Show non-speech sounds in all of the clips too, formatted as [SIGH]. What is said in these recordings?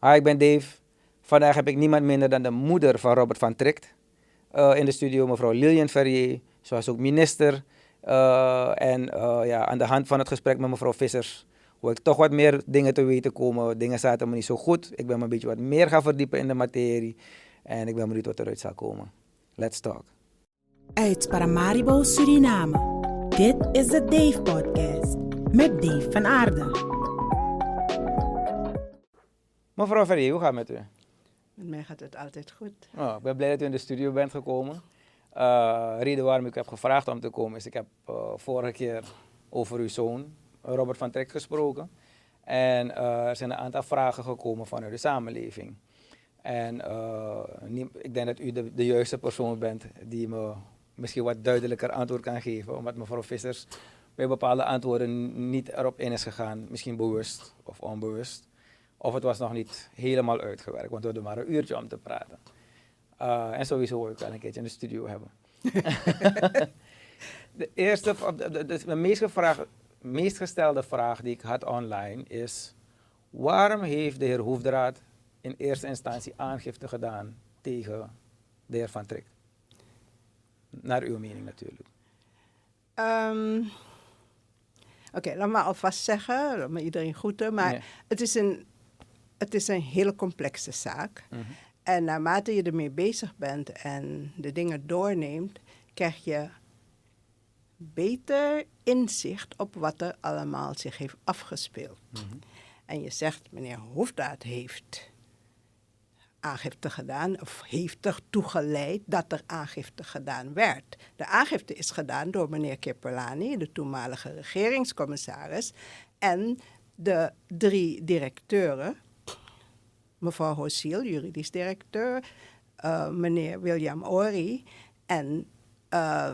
Hi, ik ben Dave. Vandaag heb ik niemand minder dan de moeder van Robert van Tricht uh, in de studio, mevrouw Lilian Ferrier. Zoals ook minister. Uh, en uh, ja, aan de hand van het gesprek met mevrouw Vissers hoor ik toch wat meer dingen te weten komen. Dingen zaten me niet zo goed. Ik ben me een beetje wat meer gaan verdiepen in de materie. En ik ben benieuwd wat eruit zal komen. Let's talk. Uit Paramaribo, Suriname. Dit is de Dave Podcast met Dave van Aarde. Mevrouw Ferrier, hoe gaat het met u? Met mij gaat het altijd goed. Oh, ik ben blij dat u in de studio bent gekomen. Uh, reden waarom ik heb gevraagd om te komen is, ik heb uh, vorige keer over uw zoon, Robert van Trek, gesproken. En uh, er zijn een aantal vragen gekomen vanuit de samenleving. En ik denk dat u de, de juiste persoon bent die me misschien wat duidelijker antwoord kan geven. Omdat mevrouw Vissers bij bepaalde antwoorden niet erop in is gegaan. Misschien bewust of onbewust. Of het was nog niet helemaal uitgewerkt, want we hadden maar een uurtje om te praten. Uh, en sowieso wil ik wel een keertje in de studio hebben. [LAUGHS] de eerste, de, de, de, meest, meest gestelde vraag die ik had online is: waarom heeft de heer Hoefdraad in eerste instantie aangifte gedaan tegen de heer Van Trick? Naar uw mening natuurlijk. Um, Oké, okay, laat me alvast zeggen, laat me iedereen groeten, maar nee. het, is een, het is een hele complexe zaak. Mm -hmm. En naarmate je ermee bezig bent en de dingen doorneemt, krijg je beter inzicht op wat er allemaal zich heeft afgespeeld. Mm -hmm. En je zegt, meneer Hoefdaad heeft aangifte gedaan, of heeft ertoe geleid dat er aangifte gedaan werd. De aangifte is gedaan door meneer Kipperlani, de toenmalige regeringscommissaris, en de drie directeuren, mevrouw Hosiel, juridisch directeur, uh, meneer William Ori en uh,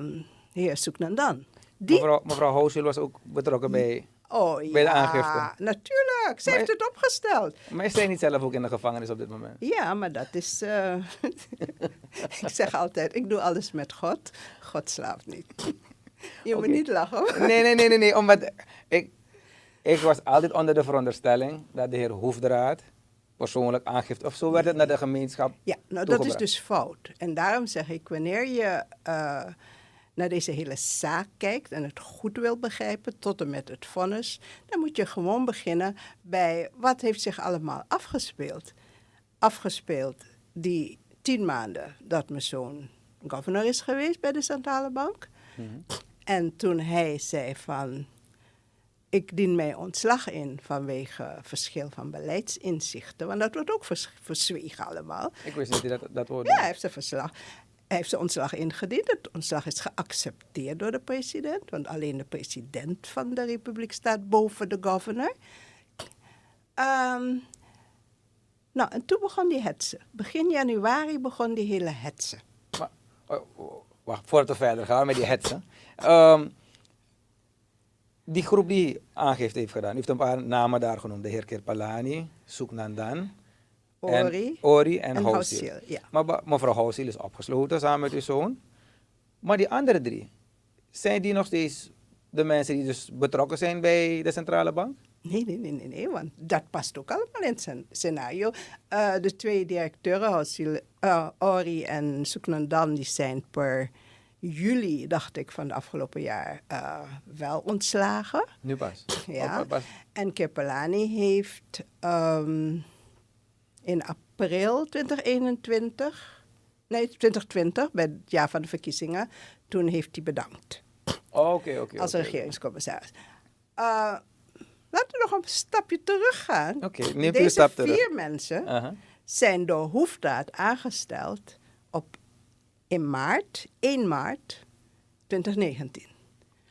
heer Soeknandan. Die... Mevrouw, mevrouw Hosiel was ook betrokken bij Oh bij ja, de aangifte. natuurlijk. Ze Maar- heeft het opgesteld. Maar is zij niet zelf ook in de gevangenis op dit moment? Ja, maar dat is... eh, [LAUGHS] ik zeg altijd, ik doe alles met God. God slaapt niet. Je moet niet lachen. hoor. Nee, nee, nee, nee, nee. Omdat ik, ik was altijd onder de veronderstelling dat de heer Hoefdraad persoonlijk aangifte, of zo werd het naar de gemeenschap. Ja, nou dat is dus fout. En daarom zeg ik, wanneer je eh, naar deze hele zaak kijkt en het goed wil begrijpen, tot en met het vonnis, dan moet je gewoon beginnen bij wat heeft zich allemaal afgespeeld. Afgespeeld die tien maanden dat mijn zoon governor is geweest bij de centrale bank. Mhm. En toen hij zei van, ik dien mij ontslag in vanwege verschil van beleidsinzichten. Want dat wordt ook vers- verzwegen allemaal. Ik wist niet dat dat woord. Ja, hij heeft zijn verslag. Hij heeft zijn ontslag ingediend. Het ontslag is geaccepteerd door de president. Want alleen de president van de republiek staat boven de governor. Ehm, nou, en toen begon die hetze. Begin januari begon die hele hetze. Maar, oh, oh, wacht, voordat we verder gaan met die hetsen. Ehm, die groep die aangifte heeft gedaan, heeft een paar namen daar genoemd. De heer Kirpalani, Soeknandan, Ori en, Ori en, en Housiel. Housiel, ja. Maar mevrouw Housiel is opgesloten samen met uw zoon. Maar die andere drie, zijn die nog steeds de mensen die dus betrokken zijn bij de centrale bank? Nee, nee, nee, nee, nee, want dat past ook allemaal in het scen- scenario. Eh, de twee directeuren, Housiel, eh, Ori en Soeknandan, die zijn per juli, dacht ik, van het afgelopen jaar eh, wel ontslagen. Nu pas. [LAUGHS] Ja. Pas. En Kepelani heeft ehm, in april 2021, nee 2020, bij het jaar van de verkiezingen, toen heeft hij bedankt Oh, Oké, oké. als oké. regeringscommissaris. Eh, laten we nog een stapje terug gaan. Oké, een Deze stap terug. vier mensen zijn door Hoefdaad aangesteld op, in maart, 1 maart 2019.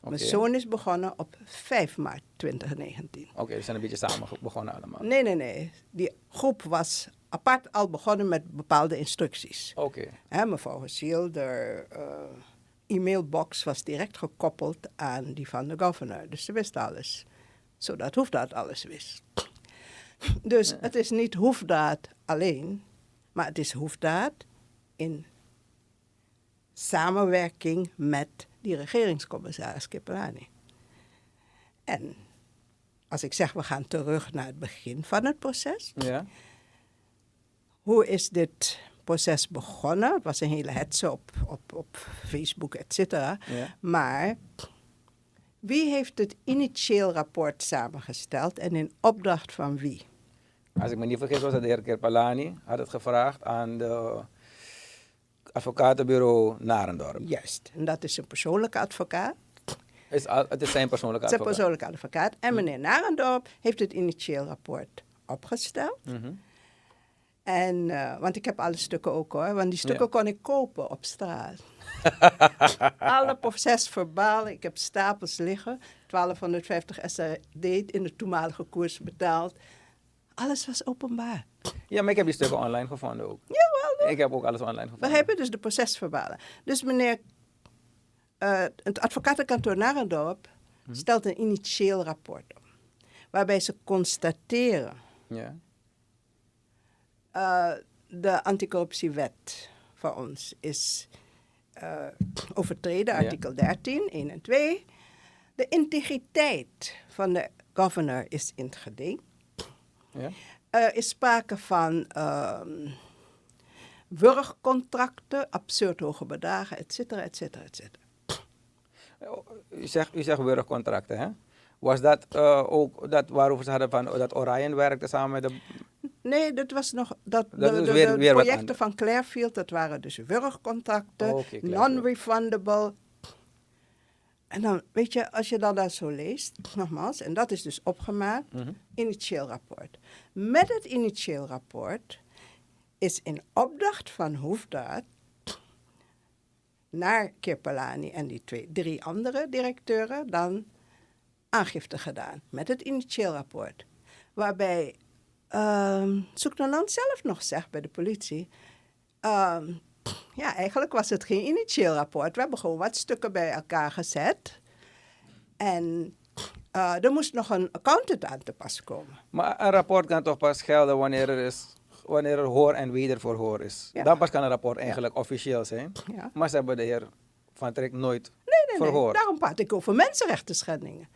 Mijn zoon is begonnen op 5 maart 2019. Oké, we zijn een beetje samen begonnen allemaal. Nee, nee, nee. Die groep was apart al begonnen met bepaalde instructies. Oké. Hè, mevrouw Hosiel, de eh, e-mailbox was direct gekoppeld aan die van de governor. Dus ze wist alles. Zodat Hoefdaad alles wist. Dus het is niet Hoefdaad alleen, maar het is Hoefdaad in samenwerking met die regeringscommissaris Kipelani. En als ik zeg we gaan terug naar het begin van het proces, Ja. hoe is dit proces begonnen? Het was een hele hetze op, op, op Facebook, et cetera. Ja. Maar wie heeft het initieel rapport samengesteld en in opdracht van wie? Als ik me niet vergis was het de heer Kerpalani. Had het gevraagd aan de advocatenbureau Narendorp. Juist. En dat is een persoonlijke advocaat. Is, het is zijn persoonlijke Zijn advocaat. persoonlijke advocaat. En meneer Narendorp heeft het initieel rapport opgesteld. Mhm. En, eh, want ik heb alle stukken ook hoor, want die stukken Ja. kon ik kopen op straat. [LAUGHS] alle procesverbalen, ik heb stapels liggen. 1250 SRD in de toenmalige koers betaald. Alles was openbaar. Ja, maar ik heb die stukken online gevonden ook. Jawel, Ik heb ook alles online gevonden. begrijp je? Dus de procesverbalen. Dus meneer, eh, het advocatenkantoor Narendorp Mhm. stelt een initieel rapport op. Waarbij ze constateren Ja. Eh, de anticorruptiewet voor ons is eh, overtreden, Ja. artikel 13, 1 en 2. De integriteit van de governor is in het geding. Ja. Er is sprake van ehm wurgcontracten, absurd hoge bedragen, et cetera, et cetera, et cetera. U zegt, u zegt wurgcontracten, hè? Was dat eh, ook dat waarover ze hadden van dat Orion werkte samen met de... Nee, dat was nog dat, Dat de, weer- projecten van Clairfield, dat waren dus wurgcontracten, Oh, non-refundable. En dan, weet je, als je dan dat zo leest, [CLEARS THROAT] nogmaals, en dat is dus opgemaakt, Mhm. initieel rapport. Met het initieel rapport is in opdracht van Hoefdaad naar Kirpelani en die twee, drie andere directeuren dan aangifte gedaan met het initieel rapport. Waarbij Zoeknoland zelf nog zegt bij de politie. ehm, ja, eigenlijk was het geen initieel rapport. We hebben gewoon wat stukken bij elkaar gezet. En eh, er moest nog een accountant aan te pas komen. Maar een rapport kan toch pas gelden wanneer er, is, wanneer er hoor en wederverhoor is. Ja. Dan pas kan een rapport eigenlijk officieel zijn. Ja. Maar ze hebben de heer Van Trek nooit Nee, nee, nee. verhoord. Daarom praat ik over mensenrechten schendingen.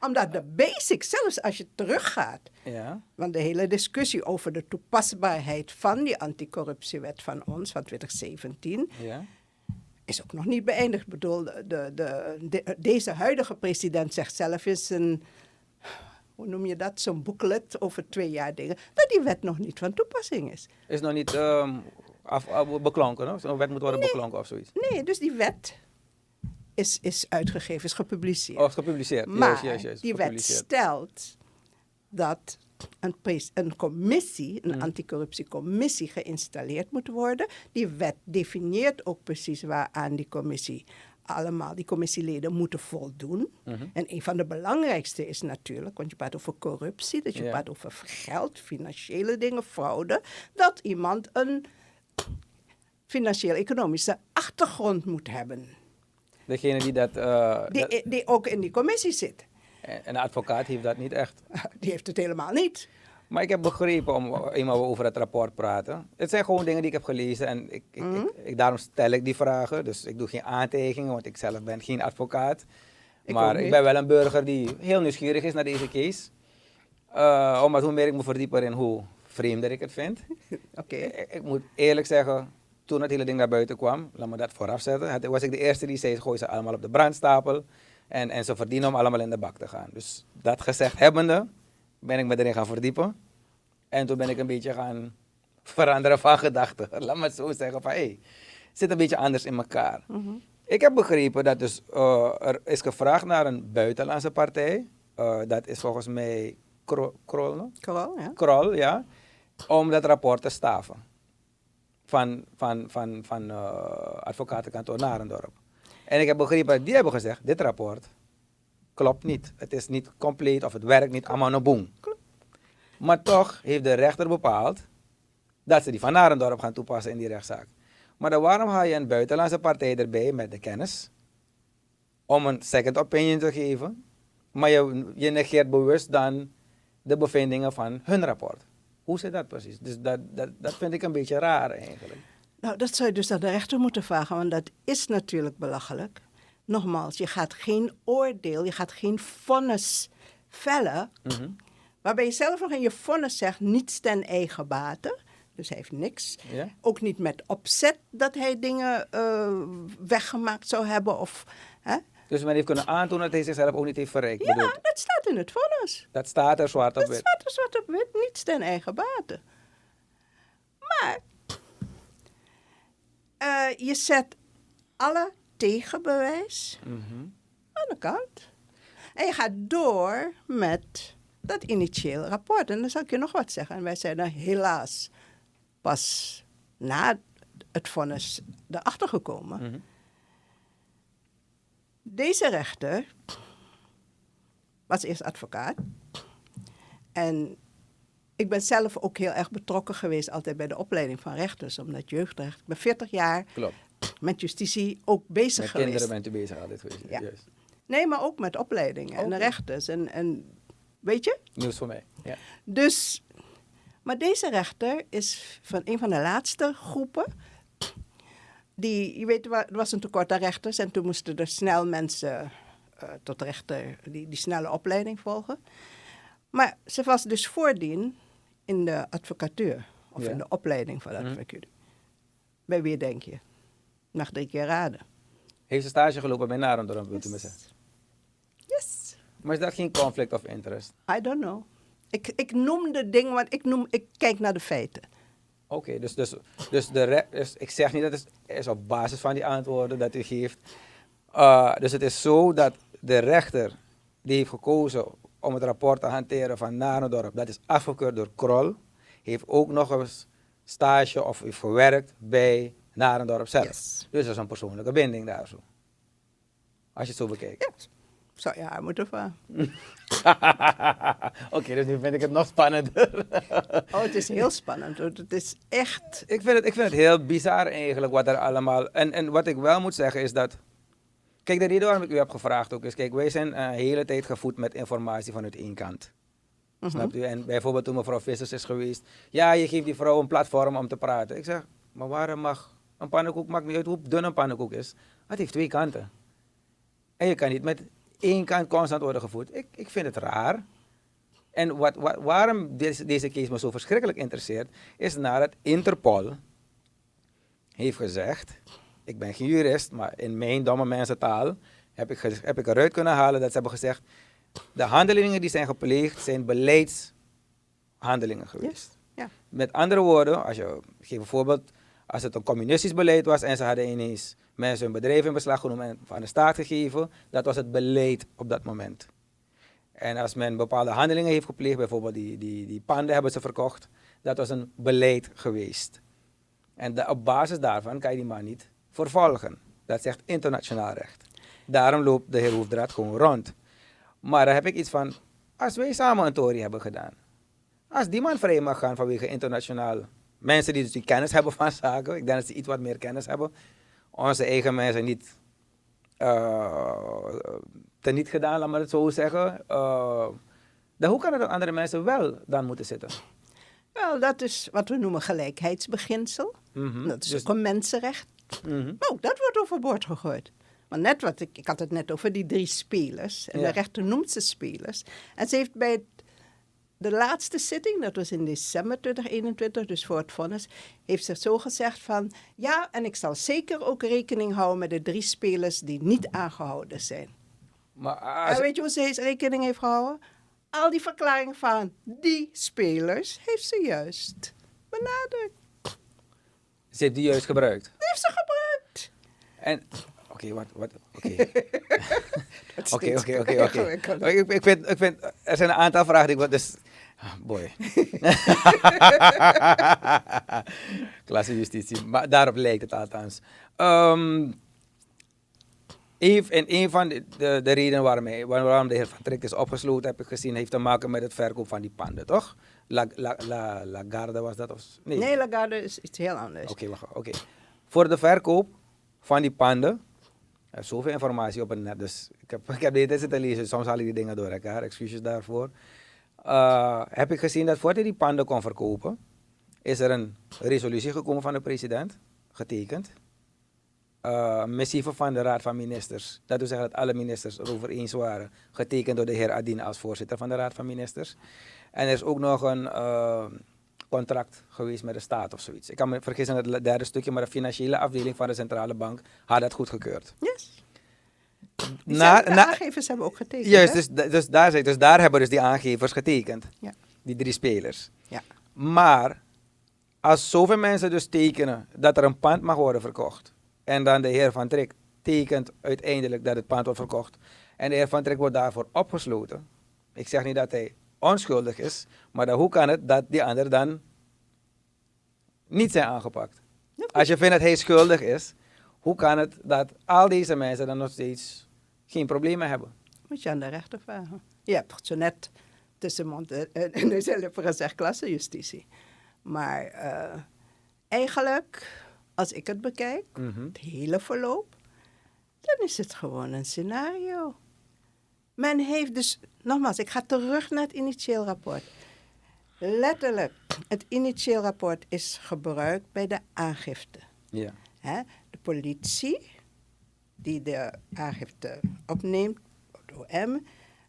Omdat de basics, zelfs als je teruggaat, Ja. Want de hele discussie over de toepasbaarheid van die anticorruptiewet van ons van 2017 Ja. is ook nog niet beëindigd. Ik bedoel, de, de, de, de- deze huidige president zegt zelf in zijn, hoe noem je dat, zo'n booklet over twee jaar dingen, dat die wet nog niet van toepassing is. Is nog niet ehm, af, af- beklonken, hoor. Zo'n wet moet worden beklonken of zoiets. Nee, dus die wet is, is uitgegeven, is gepubliceerd. Of gepubliceerd. Maar die wet stelt dat een, een commissie, Mm. een anticorruptiecommissie geïnstalleerd moet worden. Die wet definieert ook precies waaraan die commissie allemaal, die commissieleden moeten voldoen. Mhm. En een van de belangrijkste is natuurlijk, want je praat over corruptie, dat je Ja. praat over geld, financiële dingen, fraude, dat iemand een financieel-economische achtergrond moet hebben. Degene die dat... eh, Die, dat- die ook in die commissie zit. en een advocaat heeft dat niet echt. [LAUGHS] Die heeft het helemaal niet. Maar ik heb begrepen, om eenmaal we over het rapport praten. Het zijn gewoon dingen die ik heb gelezen en ik, ik, Mhm. ik, ik- daarom stel ik die vragen. Dus ik doe geen aantekeningen, want ik zelf ben geen advocaat. Maar ik ben wel een burger die heel nieuwsgierig is naar deze case. Eh, omdat hoe meer ik me verdiep erin, hoe vreemder ik het vind. [LAUGHS] Oké. Ik moet eerlijk zeggen, toen het hele ding naar buiten kwam, laat me dat vooraf zetten, was ik de eerste die zei, gooi ze allemaal op de brandstapel. En, en ze verdienen om allemaal in de bak te gaan. Dus dat gezegd hebbende, ben ik me erin gaan verdiepen. En toen ben ik een beetje gaan veranderen van gedachten. [LAUGHS] Laat me het zo zeggen van, hé, hey, het zit een beetje anders in elkaar. Mhm. Ik heb begrepen dat dus, eh, er is gevraagd naar een buitenlandse partij. Eh, dat is volgens mij Kro- Krol, no? Coral, ja. Krol, ja. Om dat rapport te staven. Van, van, van, van eh, advocatenkantoor Narendorp. En ik heb begrepen dat die hebben gezegd, dit rapport klopt niet. Het is niet compleet of het werkt niet allemaal boem. Maar toch heeft de rechter bepaald dat ze die van Narendorp gaan toepassen in die rechtszaak. Maar dan waarom haal je een buitenlandse partij erbij met de kennis om een second opinion te geven, maar je, je negeert bewust dan de bevindingen van hun rapport? Hoe zit dat precies? Dus dat, dat, dat vind ik een beetje raar eigenlijk. Nou, dat zou je dus aan de rechter moeten vragen, want dat is natuurlijk belachelijk. Nogmaals, je gaat geen oordeel, je gaat geen vonnis vellen, Mhm. waarbij je zelf nog in je vonnis zegt niets ten eigen bate. Dus hij heeft niks. Ja? Ook niet met opzet dat hij dingen eh, weggemaakt zou hebben. Of, hè? Dus men heeft kunnen aantonen dat hij zichzelf ook niet heeft verrijkt. Ja, dat staat in het vonnis. dat staat er zwart op Dat wit. staat er zwart op wit, niets ten eigen bate. Maar eh, je zet alle tegenbewijs Mhm. aan de kant. En je gaat door met dat initieel rapport. En dan zal ik je nog wat zeggen. En wij zijn er helaas pas na het vonnis erachter gekomen. Mhm. Deze rechter was eerst advocaat. En ik ben zelf ook heel erg betrokken geweest altijd bij de opleiding van rechters. Omdat jeugdrecht, ik ben 40 jaar Klopt. met justitie ook bezig Met geweest. kinderen bent u bezig altijd geweest. Ja. Juist. Nee, maar ook met opleidingen en rechters. En, en weet je? Nieuws voor mij. Ja. Dus, maar deze rechter is van een van de laatste groepen. Die, je weet, er wa- was een tekort aan rechters en toen moesten er snel mensen eh, tot rechter die, die snelle opleiding volgen. Maar ze was dus voordien in de advocatuur of Ja. in de opleiding van de Mhm. advocatuur. Bij wie denk je? Mag drie keer raden. Heeft ze stage gelopen bij Narendorp, wilt u me zeggen. Yes. Maar is dat geen conflict of interest? I don't know. Ik, ik noem de dingen, want ik, noem, ik kijk naar de feiten. Oké, dus, dus, dus, de re- dus ik zeg niet dat het is op basis van die antwoorden dat u geeft. Uh, dus het is zo dat de rechter die heeft gekozen om het rapport te hanteren van Narendorp, dat is afgekeurd door Krol, heeft ook nog eens stage of heeft gewerkt bij Narendorp zelf. Yes. Dus dat is een persoonlijke binding daar zo. Als je het zo bekijkt. Zou je haar moeten vragen. [LAUGHS] Oké, dus nu vind ik het nog spannender. [LAUGHS] Oh, het is heel spannend. hoor. Het is echt. Ik vind, het, ik vind het heel bizar eigenlijk wat er allemaal... En, en wat ik wel moet zeggen is dat... Kijk, de reden waarom ik u heb gevraagd ook is... Kijk, wij zijn een hele tijd gevoed met informatie vanuit één kant. Mhm. Snapt u? En bijvoorbeeld toen mevrouw Vissers is geweest... Ja, je geeft die vrouw een platform om te praten. Ik zeg, maar waarom mag... Een pannenkoek maakt niet uit hoe dun een pannenkoek is. Het heeft twee kanten. En je kan niet met één kant constant worden gevoed. Ik, ik vind het raar. En wat, wat, waarom deze, deze case me zo verschrikkelijk interesseert, is nadat Interpol heeft gezegd, ik ben geen jurist, maar in mijn domme mensentaal heb ik, heb ik eruit kunnen halen dat ze hebben gezegd, de handelingen die zijn gepleegd zijn beleidshandelingen geweest. Yes. Ja. Met andere woorden, als je, ik geef een voorbeeld, als het een communistisch beleid was en ze hadden ineens mensen hun bedrijf in beslag genomen en van de staat gegeven, dat was het beleid op dat moment. En als men bepaalde handelingen heeft gepleegd, bijvoorbeeld die, die, die panden hebben ze verkocht, dat was een beleid geweest. En op basis daarvan kan je die man niet vervolgen. Dat zegt internationaal recht. Daarom loopt de heer Hoefdraad gewoon rond. Maar dan heb ik iets van, als wij samen een tory hebben gedaan, als die man vrij mag gaan vanwege internationaal mensen die dus die kennis hebben van zaken, ik denk dat ze iets wat meer kennis hebben, onze eigen mensen niet uh, teniet gedaan, laat maar het zo zeggen. Uh, dan hoe kan het dat andere mensen wel dan moeten zitten? Wel, dat is wat we noemen gelijkheidsbeginsel. Mhm. Dat is Dus- ook een mensenrecht. Maar ook dat wordt overboord gegooid. Maar net wat ik, ik had het net over die drie spelers. En Ja. de rechter noemt ze spelers. En ze heeft bij het- de laatste zitting, dat was in december 2021, dus voor het vonnis, heeft ze zo gezegd van, ja, en ik zal zeker ook rekening houden met de drie spelers die niet aangehouden zijn. Maar En weet je hoe ze rekening heeft gehouden? Al die verklaringen van die spelers heeft ze juist benadrukt. ze heeft die juist gebruikt. Die heeft ze gebruikt. En, oké, wat, wat, oké. [LAUGHS] Oké, oké, oké, oké. Ik ik vind, ik vind, er zijn een aantal vragen die ik dus, ah, boy. [LAUGHS] Klasse justitie, maar daarop lijkt het althans. Een, en een van de, de, de redenen waarom, waarom de heer Van Trick is opgesloten, heb ik gezien, heeft te maken met het verkoop van die panden, toch? La, la, la, La Garde was dat? Of, nee, Nee, Lagarde is iets heel anders. Oké, wacht. Oké. Voor de verkoop van die panden. Er is zoveel informatie op het net, dus ik heb, [LAUGHS] ik heb de hele lezen. Soms haal ik die dingen door elkaar, excuses daarvoor. Uh, heb ik gezien dat voordat hij die panden kon verkopen, is er een resolutie gekomen van de president, getekend. Uh, missieve van de Raad van Ministers. Dat wil zeggen dat alle ministers erover eens waren. Getekend door de heer Adin als voorzitter van de Raad van Ministers. En er is ook nog een, uh, contract geweest met de staat of zoiets. Ik kan me vergissen in het derde stukje, maar de financiële afdeling van de centrale bank had dat goedgekeurd. Yes. Die Na- zijn- de na- aangevers hebben ook getekend. Juist, hè? dus, dus, daar, dus daar hebben dus die aangevers getekend. Ja. Die drie spelers. Ja. Maar als zoveel mensen dus tekenen dat er een pand mag worden verkocht. En dan de heer Van Trik tekent uiteindelijk dat het pand wordt verkocht. En de heer Van Trik wordt daarvoor opgesloten. Ik zeg niet dat hij onschuldig is. Maar dan, hoe kan het dat die anderen dan niet zijn aangepakt? Als je vindt dat hij schuldig is, hoe kan het dat al deze mensen dan nog steeds geen problemen hebben? Moet je aan de rechter vragen. Je hebt zo net tussen mond en neus en lippen gezegd klassenjustitie. Maar eh, eigenlijk, als ik het bekijk, Mhm. het hele verloop, dan is het gewoon een scenario. Men heeft dus, nogmaals, ik ga terug naar het initieel rapport. Letterlijk, het initieel rapport is gebruikt bij de aangifte. Ja. De politie, die de aangifte opneemt, de OM,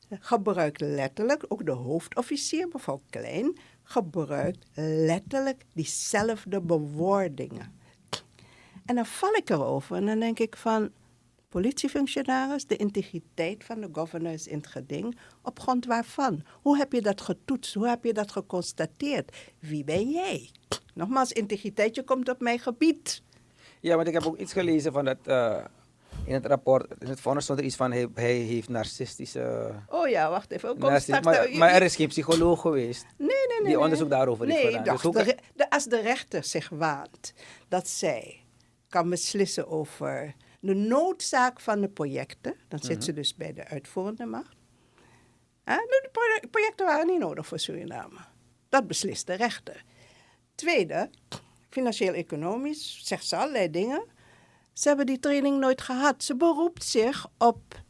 gebruikt letterlijk, ook de hoofdofficier, mevrouw Klein, gebruikt letterlijk diezelfde bewoordingen. En dan val ik erover en dan denk ik van, politiefunctionaris, de integriteit van de governor is in het geding. Op grond waarvan? Hoe heb je dat getoetst? Hoe heb je dat geconstateerd? Wie ben jij? Nogmaals, integriteit, je komt op mijn gebied. Ja, want ik heb ook iets gelezen van dat. eh, in het rapport, in het vonnis stond er iets van hij, hij heeft narcistische. Oh ja, wacht even. Kom straks maar, daar- maar er is geen psycholoog geweest. Nee, nee, nee. die nee. onderzoek daarover heeft nee, gedaan. Nee, Dus de, de- als de rechter zich waant dat zij kan beslissen over de noodzaak van de projecten, dan zit Mhm. ze dus bij de uitvoerende macht. De pro- projecten waren niet nodig voor Suriname. Dat beslist de rechter. Tweede, financieel-economisch, zegt ze allerlei dingen. Ze hebben die training nooit gehad. Ze beroept zich op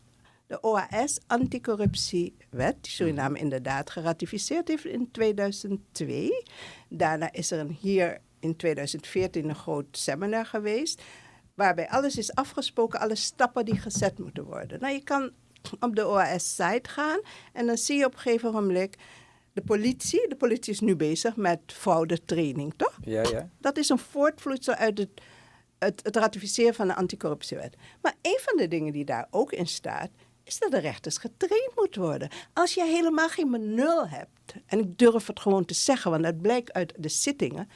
de OAS anticorruptiewet, die Suriname inderdaad geratificeerd heeft in 2002. Daarna is er een, hier in 2014 een groot seminar geweest, waarbij alles is afgesproken, alle stappen die gezet moeten worden. Nou, je kan op de OAS-site gaan en dan zie je op een gegeven moment de politie. De politie is nu bezig met fraudetraining, toch? Ja, ja. Dat is een voortvloedsel uit het, het, het ratificeren van de anticorruptiewet. Maar een van de dingen die daar ook in staat, is dat de rechters getraind moeten worden. Als je helemaal geen benul hebt, en ik durf het gewoon te zeggen, want dat blijkt uit de zittingen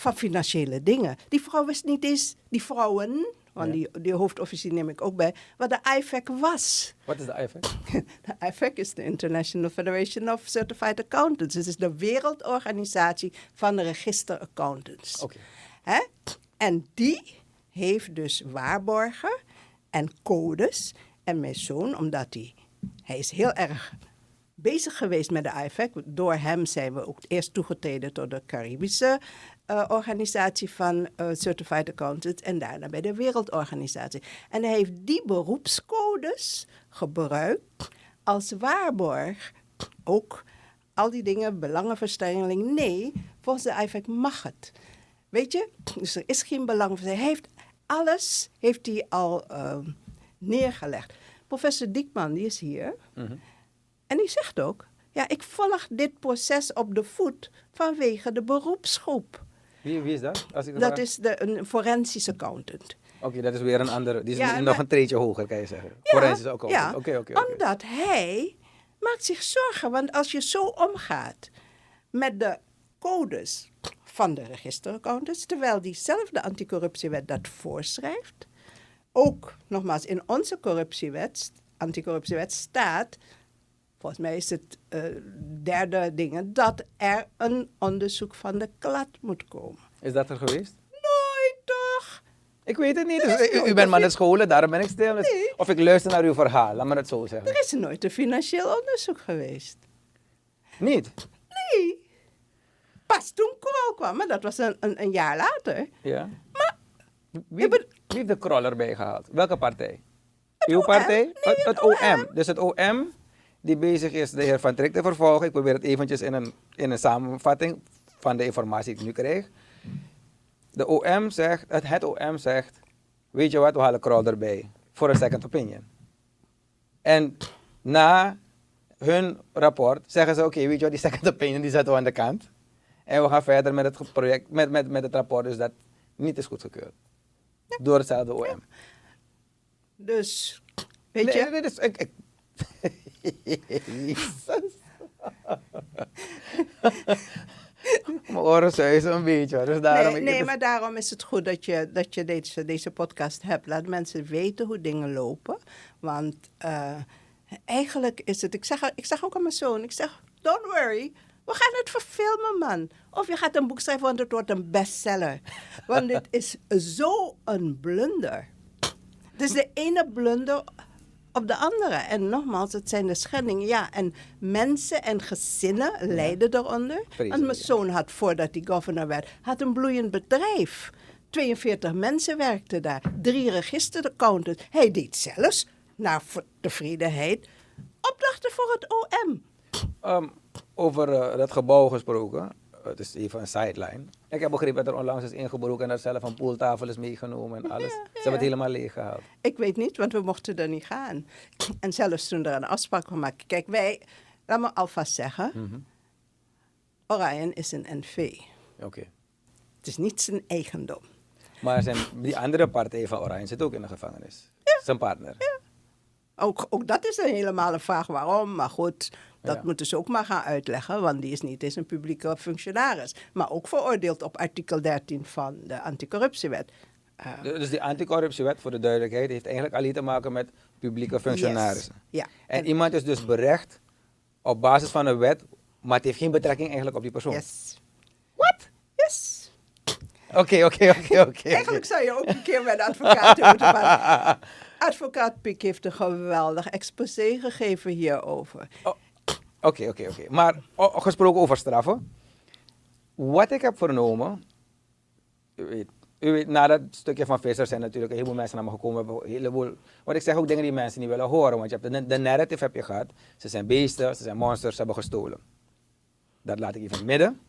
van financiële dingen. Die vrouw wist niet eens, die vrouwen, want Ja. die, die hoofdofficier neem ik ook bij, wat de IFAC was. Wat is de effect? [LAUGHS] De IFAC is de International Federation of Certified Accountants. Het is de wereldorganisatie van de register accountants. Oké. Hè? En die heeft dus waarborgen en codes. En mijn zoon, omdat hij, hij is heel erg bezig geweest met de IFAC. Door hem zijn we ook eerst toegetreden tot de Caribische eh, organisatie van eh, Certified Accountants en daarna bij de Wereldorganisatie. En hij heeft die beroepscodes gebruikt als waarborg. Ook al die dingen, belangenverstrengeling. Nee, volgens de IFAC mag het. Weet je, dus er is geen belangenverstrengeling. Hij heeft alles heeft hij al ehm, neergelegd. Professor Diekman, die is hier. Mhm. En die zegt ook, ja, ik volg dit proces op de voet vanwege de beroepsgroep. Wie, wie is dat? Als ik Dat vraag? is de, een forensisch accountant. Oké, dat is weer een andere. Die is Ja, nog maar- een treetje hoger, kan je zeggen. Ja, Forensisch ook. Oké, ja, oké, oké. oké. Omdat hij maakt zich zorgen. Want als je zo omgaat met de codes van de registeraccountants, terwijl diezelfde anticorruptiewet dat voorschrijft, ook nogmaals in onze corruptiewet, anticorruptiewet staat, volgens mij is het eh, derde ding, dat er een onderzoek van de klad moet komen. Is dat er geweest? Nooit toch? Ik weet het niet. Dus, u, bent maar naar scholen, daarom ben ik stil. Dus- Nee. Of ik luister naar uw verhaal, laat me het zo zeggen. Er is nooit een financieel onderzoek geweest. Niet? Nee. Pas toen Kool kwam, maar dat was een, een, een jaar later. Ja. Maar Wie, wie heeft de krol erbij gehaald? Welke partij? Uw OM. partij? Nee, het, het het OM. Dus het OM die bezig is de heer Van Trik te vervolgen. Ik probeer het eventjes in een, in een samenvatting van de informatie die ik nu krijg. De OM zegt, het, het OM zegt, weet je wat, we halen krol erbij. Voor een second opinion. En na hun rapport zeggen ze, oké, weet je wat, die second opinion die zetten we aan de kant. En we gaan verder met het project, met, met, met het rapport, dus dat niet is goedgekeurd. Door hetzelfde OM. Dus, weet je, nee, ik- Jezus. Mijn oren zuizen een beetje, hoor, dus daarom... nee, nee maar daarom is het goed dat je, dat je deze, deze podcast hebt. Laat mensen weten hoe dingen lopen. Want eh, eigenlijk is het, ik zeg, ik zeg ook aan mijn zoon, ik zeg, don't worry. We gaan het verfilmen, man. Of je gaat een boek schrijven, want het wordt een bestseller. Want dit is zo een blunder. Het is de ene blunder op de andere. En nogmaals, het zijn de schendingen. Ja, en mensen en gezinnen lijden eronder. Want Vreselijk, mijn ja. zoon had, voordat hij governor werd, had een bloeiend bedrijf. 42 mensen werkten daar. Drie registeraccountants. Hij deed zelfs, naar tevredenheid, opdrachten voor het OM. Ehm, over eh, dat gebouw gesproken, het is even een sideline. Ik heb begrepen dat er onlangs is ingebroken en dat zelf een poeltafel is meegenomen en alles. Ze hebben het helemaal leeg gehaald. Ik weet niet, want we mochten er niet gaan. [CLEARS THROAT] En zelfs toen er een afspraak gemaakt. Kijk, wij, laat me alvast zeggen, Mhm. Orion is een NV. Oké. Het is niet zijn eigendom. Maar zijn, die andere partij van Oranje zit ook in de gevangenis. Zijn partner. Ook, ook dat is een helemaal een vraag waarom. Maar goed, dat Ja. moeten ze ook maar gaan uitleggen. Want die is niet eens een publieke functionaris. Maar ook veroordeeld op artikel 13 van de anticorruptiewet. Eh, Dus die anticorruptiewet, voor de duidelijkheid, heeft eigenlijk alleen te maken met publieke functionarissen. yes. Ja. En, En- iemand is dus berecht op basis van een wet, maar het heeft geen betrekking eigenlijk op die persoon. Yes. What? Yes. Oké, oké, oké, oké. Eigenlijk zou je ook een keer bij de advocaat [LAUGHS] moeten praten. Advocaat Piek heeft een geweldig exposé gegeven hierover. Oké, oké, oké. Maar gesproken over straffen. Wat ik heb vernomen. U weet, u na dat stukje van Visser zijn natuurlijk een heleboel mensen naar me gekomen. Een heleboel, wat ik zeg ook dingen die mensen niet willen horen. Want je hebt de, narrative heb je gehad. Ze zijn beesten, ze zijn monsters, ze hebben gestolen. Dat laat ik even midden.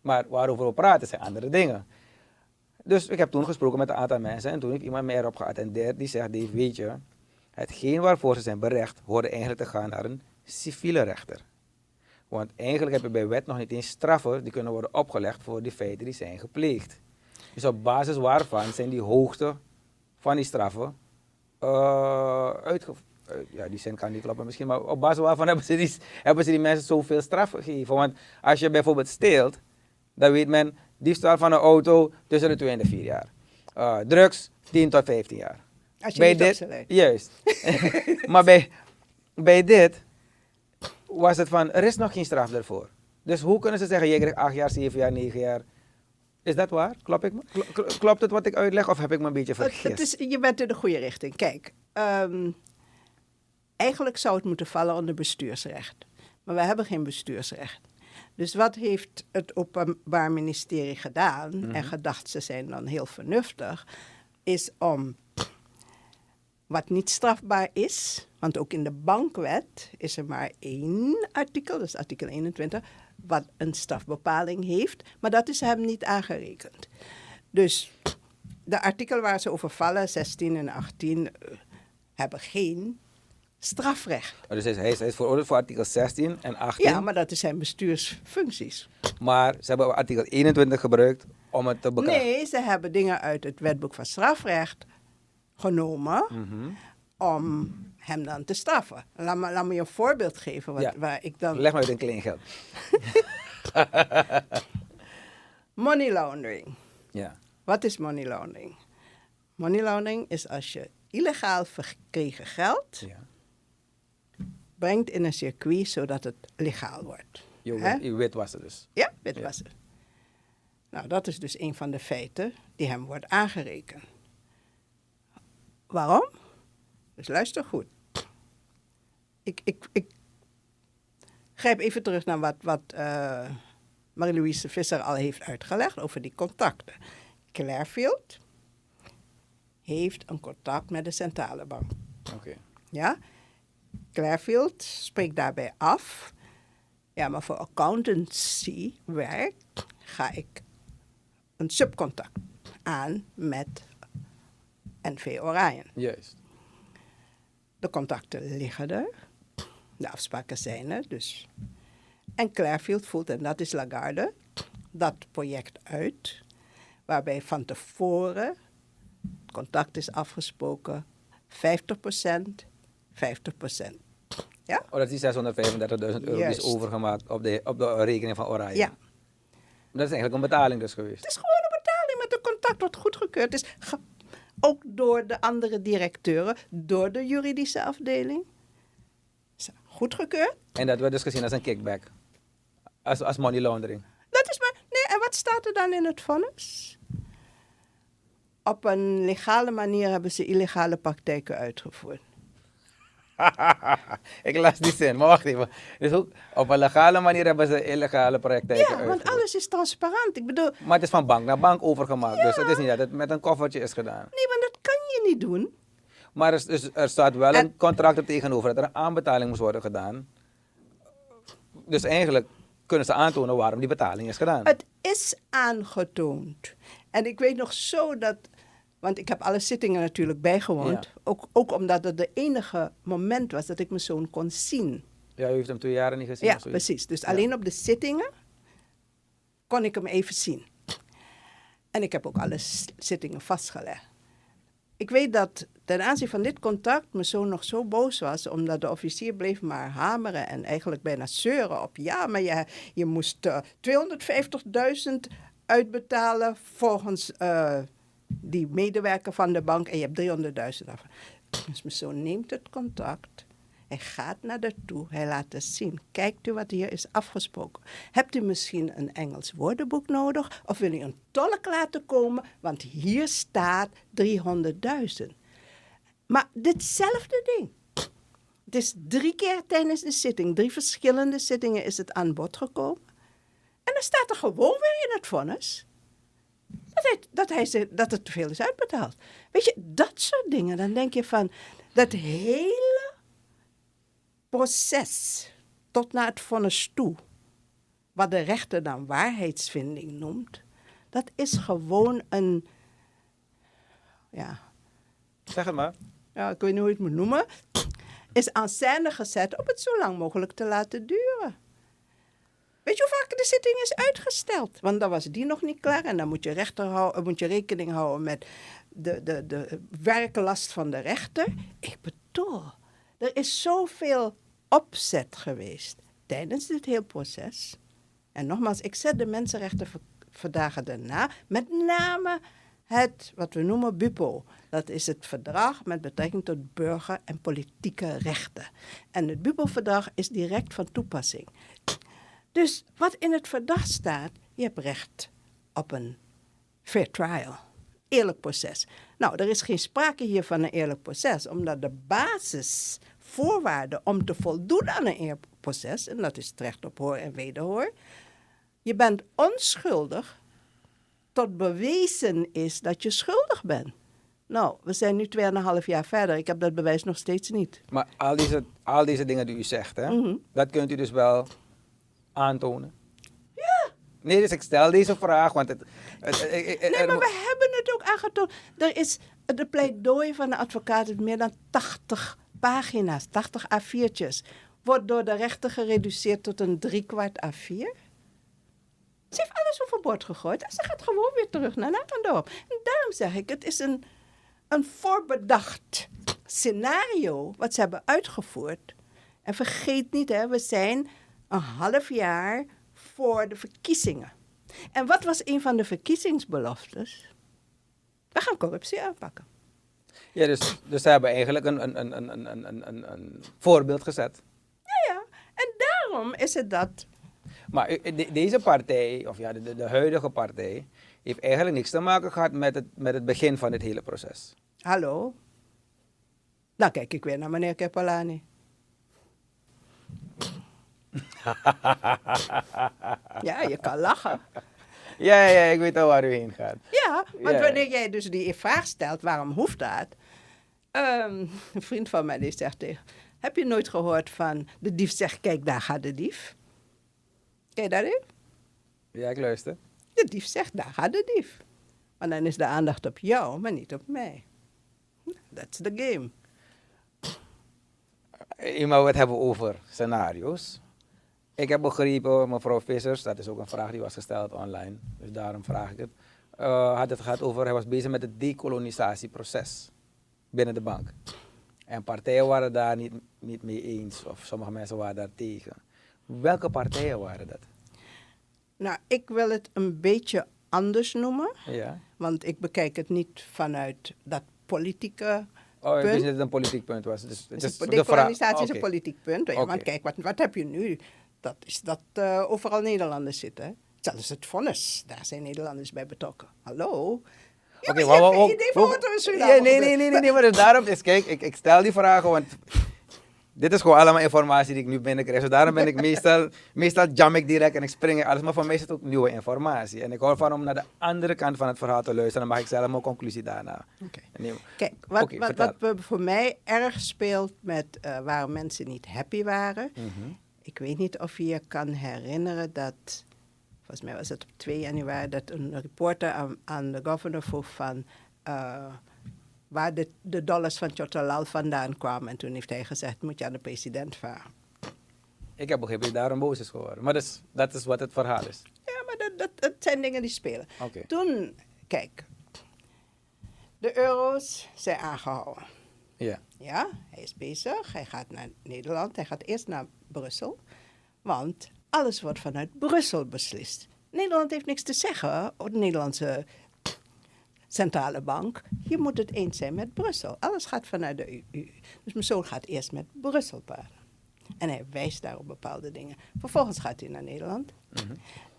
Maar waarover we praten zijn andere dingen. Dus ik heb toen gesproken met een aantal mensen. En toen heeft iemand mij erop geattendeerd. Die zegt, Dave, weet je, hetgeen waarvoor ze zijn berecht, hoorde eigenlijk te gaan naar een civiele rechter. Want eigenlijk heb je bij wet nog niet eens straffen die kunnen worden opgelegd voor die feiten die zijn gepleegd. Dus op basis waarvan zijn die hoogte van die straffen uh, uitge... eh, ja, die zin kan niet kloppen misschien, maar op basis waarvan hebben ze, die, hebben ze die mensen zoveel straf gegeven. Want als je bijvoorbeeld steelt, dan weet men diefstal van een auto tussen de 2 en de 4 jaar. Uh, drugs 10 tot 15 jaar. Als je bij dit. Juist. [LAUGHS] maar bij, bij dit was het van, er is nog geen straf ervoor. Dus hoe kunnen ze zeggen, je krijgt 8 jaar, 7 jaar, 9 jaar. Is dat waar? Klopt, ik me? Kl- kl- klopt het wat ik uitleg of heb ik me een beetje vergist? het is, je bent in de goede richting. Kijk, ehm, eigenlijk zou het moeten vallen onder bestuursrecht. Maar we hebben geen bestuursrecht. Dus wat heeft het Openbaar Ministerie gedaan, en gedacht ze zijn dan heel vernuftig, is om wat niet strafbaar is, want ook in de bankwet is er maar één artikel, is artikel 21, wat een strafbepaling heeft, maar dat is hem niet aangerekend. Dus de artikelen waar ze over vallen, 16 en 18, eh, hebben geen strafrecht. Oh, dus hij is, hij is- veroordeeld voor artikel 16 en 18. Ja, maar dat zijn bestuursfuncties. maar ze hebben artikel 21 gebruikt om het te bekrachten. Nee, ze hebben dingen uit het wetboek van strafrecht genomen Mhm. om hem dan te straffen. Laat me, laat me je een voorbeeld geven wat, Ja. waar ik dan... Leg maar uit in klein geld. [LAUGHS] Money laundering. Ja. Wat is money laundering? Money laundering is als je illegaal verkregen geld ja. brengt in een circuit zodat het legaal wordt. Je, witwassen dus. Ja, dit Ja. was het. Nou, dat is dus een van de feiten die hem wordt aangerekend. Waarom? Dus luister goed. Ik, ik, ik grijp even terug naar wat, wat eh, Marie-Louise Visser al heeft uitgelegd over die contacten. Clairfield heeft een contact met de centrale bank. Oké. Ja? Clairfield spreekt daarbij af. Ja, maar voor accountancy werk ga ik een subcontact aan met NV Orion. Juist. De contacten liggen er. De afspraken zijn er. Dus. En Clairfield voelt, en dat is Lagarde, dat project uit, waarbij van tevoren het contact is afgesproken 50%, 50%. Ja? Oh, dat is die 635.000 euro die is overgemaakt op de, op de rekening van Oranje. Ja. Dat is eigenlijk een betaling dus geweest. Het is gewoon een betaling met een contact wat goedgekeurd is. Ook door de andere directeuren, door de juridische afdeling. Goedgekeurd. En dat werd dus gezien als een kickback. Als, als money laundering. Dat is maar. Nee, en wat staat er dan in het vonnis? Op een legale manier hebben ze illegale praktijken uitgevoerd. [LAUGHS] ik las die zin, maar wacht even. Dus ook op een legale manier hebben ze illegale praktijken Ja, want alles is transparant. Ik bedoel, Maar het is van bank naar bank overgemaakt. Dus het is niet dat het met een koffertje is gedaan. nee, maar dat kan je niet doen. Maar er, dus, er staat wel En- een contract er tegenover dat er een aanbetaling moest worden gedaan. Dus eigenlijk kunnen ze aantonen waarom die betaling is gedaan. Het is aangetoond. En ik weet nog zo dat. Want ik heb alle zittingen natuurlijk bijgewoond. Ja. Ook, ook omdat het de enige moment was dat ik mijn zoon kon zien. Ja, u heeft hem twee jaren niet gezien Ja, precies. Dus Ja. alleen op de zittingen kon ik hem even zien. En ik heb ook alle zittingen vastgelegd. Ik weet dat ten aanzien van dit contact mijn zoon nog zo boos was, omdat de officier bleef maar hameren en eigenlijk bijna zeuren op ja, maar je, je moest eh, 250.000 uitbetalen volgens eh, die medewerker van de bank en je hebt 300.000 af. [CLEARS THROAT] Dus mijn zoon neemt het contact. Hij gaat naar de toe. Hij laat het zien. Kijkt u wat hier is afgesproken. Hebt u misschien een Engels woordenboek nodig? Of wil u een tolk laten komen? Want hier staat 300.000. Maar ditzelfde ding. Het is drie keer tijdens de zitting, drie verschillende zittingen is het aan bod gekomen. En dan staat er gewoon weer in het vonnis dat, hij, dat, hij, dat het te veel is uitbetaald. Weet je, dat soort dingen. Dan denk je van, dat hele proces tot naar het vonnis toe, wat de rechter dan waarheidsvinding noemt, dat is gewoon een, ja, Zeg het maar. ja, ik weet niet hoe je het moet noemen, is aan scène gezet om het zo lang mogelijk te laten duren. Weet je hoe vaak de zitting is uitgesteld? Want dan was die nog niet klaar en dan moet je, rechter houden, moet je rekening houden met de, de, de werklast van de rechter. Ik bedoel, er is zoveel opzet geweest tijdens dit heel proces. En nogmaals, ik zet de mensenrechtenverdragen daarna, met name het wat we noemen BUPO. Dat is het verdrag met betrekking tot burger- en politieke rechten. En het BUPO-verdrag is direct van toepassing. Dus wat in het verdrag staat, je hebt recht op een fair trial. Eerlijk proces. Nou, er is geen sprake hier van een eerlijk proces, omdat de basisvoorwaarde om te voldoen aan een eerlijk proces, en dat is het recht op hoor en wederhoor, je bent onschuldig tot bewezen is dat je schuldig bent. Nou, we zijn nu 2,5 jaar verder. Ik heb dat bewijs nog steeds niet. Maar al deze, al deze dingen die u zegt, hè, Mhm. dat kunt u dus wel aantonen. Ja. Nee, dus ik stel deze vraag, want het... het, het- het- Nee, maar we hebben het ook aangetoond. Er is de pleidooi van de advocaat is meer dan 80 pagina's, 80 A4'tjes. Wordt door de rechter gereduceerd tot een driekwart A4. Ze heeft alles overboord gegooid en ze gaat gewoon weer terug naar Natendorp. En daarom zeg ik, het is een, een voorbedacht scenario wat ze hebben uitgevoerd. En vergeet niet, hè, we zijn een half jaar voor de verkiezingen. En wat was een van de verkiezingsbeloftes? We gaan corruptie aanpakken. Ja, dus, dus ze hebben eigenlijk een, een, een, een, een, een, een, voorbeeld gezet. Ja, ja. En daarom is het dat. Maar de- deze partij, of ja, de, de, huidige partij, heeft eigenlijk niks te maken gehad met het, met het begin van dit hele proces. Hallo? Dan kijk ik weer naar meneer Kepalani. [LAUGHS] ja, je kan lachen. Ja, ja, ik weet al waar u heen gaat. Ja, want Ja. wanneer jij dus die vraag stelt, waarom hoeft dat? Ehm, een vriend van mij die zegt tegen, heb je nooit gehoord van de dief zegt, kijk daar gaat de dief? Ken je dat in? Ja, ik luister. De dief zegt, daar gaat de dief. Maar dan is de aandacht op jou, maar niet op mij. That's the game. Eenmaal we het hebben over scenario's. Ik heb begrepen, mevrouw Vissers, dat is ook een vraag die was gesteld online, dus daarom vraag ik het. eh, had het gehad over, hij was bezig met het decolonisatieproces binnen de bank. En partijen waren daar niet, niet mee eens, of sommige mensen waren daar tegen. Welke partijen waren dat? Nou, ik wil het een beetje anders noemen, Ja. want ik bekijk het niet vanuit dat politieke Oh, ik wist niet dat het een politiek punt was. Dus, Dus de de vraag- dekolonisatie is een politiek punt. Ja. Want kijk, wat, wat heb je nu? Dat is dat eh, overal Nederlanders zitten. Zelfs het vonnis, daar zijn Nederlanders bij betrokken. Hallo? Oké, van wauw. wat Ja, nee, nee, nee, nee, nee, maar dus daarom is, kijk, ik, ik stel die vragen, want dit is gewoon allemaal informatie die ik nu binnenkrijg. Dus daarom ben ik meestal, meestal jam ik direct en ik spring in alles, maar voor mij is het ook nieuwe informatie. En ik hou van om naar de andere kant van het verhaal te luisteren, dan mag ik zelf mijn conclusie daarna Oké. nemen. Kijk, wat, wat, wat we- voor mij erg speelt met eh, waar mensen niet happy waren. Mhm. Ik weet niet of je je kan herinneren dat, volgens mij was het op 2 januari, dat een reporter aan, aan de governor vroeg van eh, waar de, de dollars van Chotalal vandaan kwamen. En toen heeft hij gezegd, moet je aan de president vragen. Ik heb begrepen dat daarom boos is geworden. Maar dus, dat is wat het verhaal is. Ja, maar dat, dat, dat zijn dingen die spelen. Toen, kijk, de euro's zijn aangehouden. Ja. Ja, hij is bezig. Hij gaat naar Nederland. Hij gaat eerst naar Brussel. Want alles wordt vanuit Brussel beslist. Nederland heeft niks te zeggen. Of de Nederlandse centrale bank. Je moet het eens zijn met Brussel. Alles gaat vanuit de EU. Dus mijn zoon gaat eerst met Brussel praten. En hij wijst daar op bepaalde dingen. Vervolgens gaat hij naar Nederland.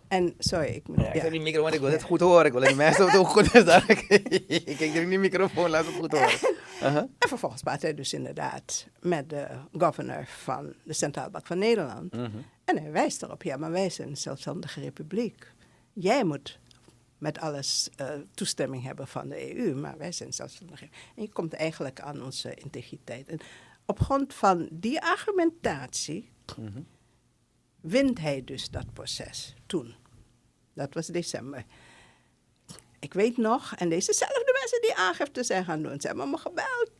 En, sorry, ik moet... Mhm. Ja, ik ja. zet die micro, want ik wil het goed horen. Ik wil dat mensen het ook goed [LAUGHS] is. Daar. ik kijk in die microfoon, laat het goed horen. [LAUGHS] Uh-huh. En vervolgens praat hij dus inderdaad met de governor van de Centrale Bank van Nederland. Mhm. En hij wijst erop, ja, maar wij zijn een zelfstandige republiek. Jij moet met alles eh, toestemming hebben van de EU, maar wij zijn zelfstandig. En je komt eigenlijk aan onze integriteit. En op grond van die argumentatie Mhm. wint hij dus dat proces toen. Dat was december. Ik weet nog, en dezezelfde mensen die aangifte zijn gaan doen, ze hebben me gebeld.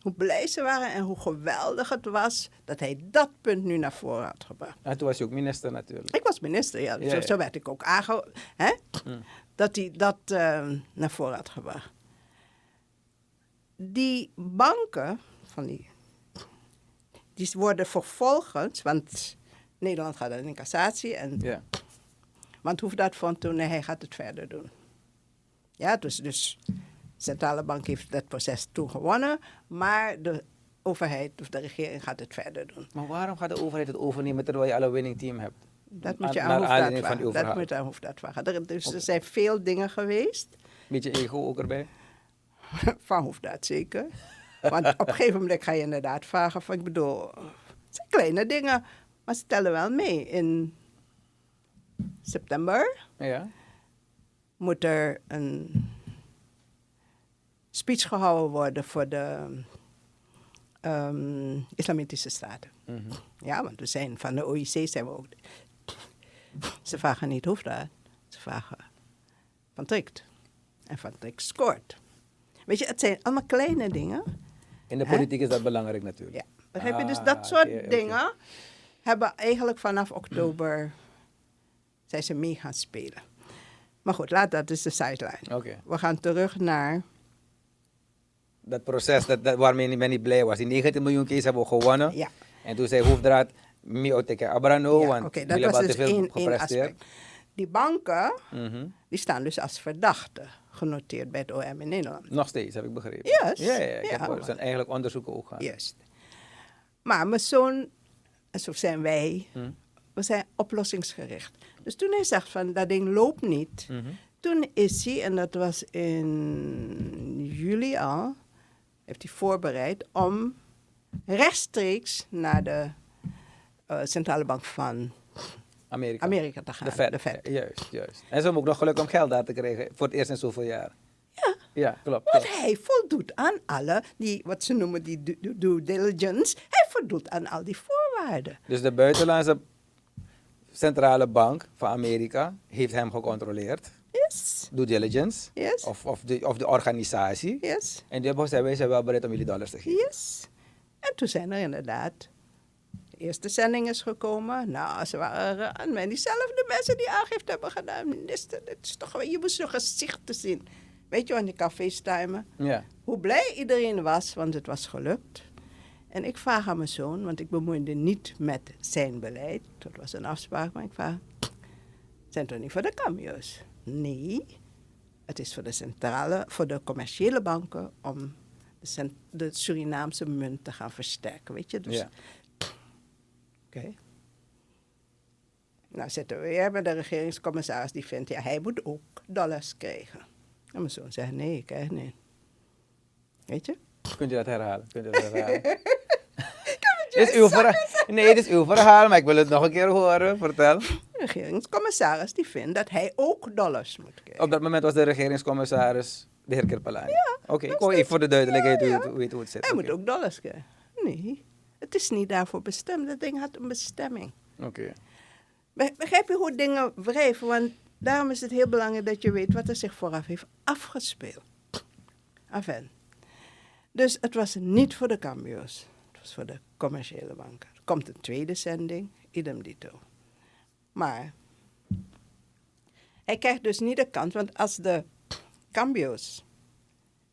Hoe blij ze waren en hoe geweldig het was dat hij dat punt nu naar voren had gebracht. En toen was je ook minister natuurlijk. Ik was minister, ja. Ja, zo, ja. zo werd ik ook aangehouden. Hè? Mm. Dat hij dat eh, naar voren had gebracht. Die banken, van die, die worden vervolgens, want Nederland gaat dan in cassatie. En, Ja. Want Hoefdaad vond toen, nee, hij gaat het verder doen. Ja, dus, dus de centrale bank heeft dat proces toen gewonnen. Maar de overheid of de regering gaat het verder doen. Maar waarom gaat de overheid het overnemen terwijl je al een winning team hebt? Dat moet je Aan- die vragen. Dat moet je aan vragen. Er, dus er zijn veel dingen geweest. Beetje ego ook erbij. [LAUGHS] Van Hoefdaad zeker. Want op een gegeven moment ga je inderdaad vragen van, ik bedoel, het zijn kleine dingen, maar ze tellen wel mee. In september Ja. Moet er een speech gehouden worden voor de ehm, Islamitische Staten. Mhm. Ja, want we zijn van de OIC zijn we ook. Ze vragen niet Hoefdaad, ze vragen Van Trikt. En Van Trikt scoort. Weet je, het zijn allemaal kleine dingen. In de politiek is dat belangrijk natuurlijk. Ja. Begrijp je? Dus Ah, dat soort dingen hebben eigenlijk vanaf oktober zijn ze mee gaan spelen. Maar goed, laat dat is de sideline. Oké. We gaan terug naar. Dat proces dat, dat, waarmee men niet blij was. Die 19 miljoen case hebben we gewonnen. Ja, En toen zei Hoefdraad, mi oteke abrano, ja, want oké, dat was dus te veel één, gepresteerd. Die banken, Mhm. die staan dus als verdachten genoteerd bij het OM in Nederland. Nog steeds, heb ik begrepen. Yes. Ja, ja, ik Ja, heb, er zijn eigenlijk onderzoeken ook gaan. Juist. Maar mijn zoon, zo zijn wij, Hm. We zijn oplossingsgericht. Dus toen hij zegt van dat ding loopt niet, Mhm. toen is hij, en dat was in juli al, heeft hij voorbereid om rechtstreeks naar de eh, centrale bank van Amerika. Amerika te gaan. De Fed. De Fed. Ja, Juist, juist. En ze hebben ook nog geluk om geld daar te krijgen voor het eerst in zoveel jaar. Ja. Ja, klopt. Want klopt. hij voldoet aan alle, die, wat ze noemen die due diligence, hij voldoet aan al die voorwaarden. Dus de buitenlandse centrale bank van Amerika heeft hem gecontroleerd. Yes, Due diligence. Yes. Of, of, de, of de organisatie. yes. En die hebben gezegd, wij zijn wel bereid om jullie dollars te geven. Yes. En toen zijn er inderdaad de eerste zending is gekomen. Nou, ze waren aan mij diezelfde mensen die aangifte hebben gedaan. Minister, dit is toch, je moest zo'n gezicht te zien. Weet je, aan die cafés timen. Ja. Hoe blij iedereen was, want het was gelukt. En ik vraag aan mijn zoon, want ik bemoeide niet met zijn beleid. Dat was een afspraak, maar ik vraag... Zijn toch niet voor de cameo's? Nee. Het is voor de centrale, voor de commerciële banken om de, de Surinaamse munt te gaan versterken. Weet je? Dus, Ja. Oké. Nou zitten we weer bij de regeringscommissaris die vindt, ja, hij moet ook dollars krijgen. En mijn zoon zegt, nee, ik krijg niet. Weet je? Kunt u dat herhalen? Kunt u dat herhalen? [LAUGHS] Is uw verhaal. Nee, dit is uw verhaal, maar ik wil het nog een keer horen. Vertel. De regeringscommissaris die vindt dat hij ook dollars moet krijgen. Op dat moment was de regeringscommissaris de heer Kirpelani. Ja, Oké, ik hoor even voor de duidelijkheid Ja, hoe, ja. het, hoe, het, hoe het zit. Hij moet ook dollars krijgen. Nee, het is niet daarvoor bestemd. Dat ding had een bestemming. Oké. Be- Begrijp je hoe dingen wrijven? Want daarom is het heel belangrijk dat je weet wat er zich vooraf heeft afgespeeld. Enfin. Dus het was niet voor de cambio's. Voor de commerciële banken. Er komt een tweede zending, idem dito. Maar hij krijgt dus niet de kans, want als de cambio's...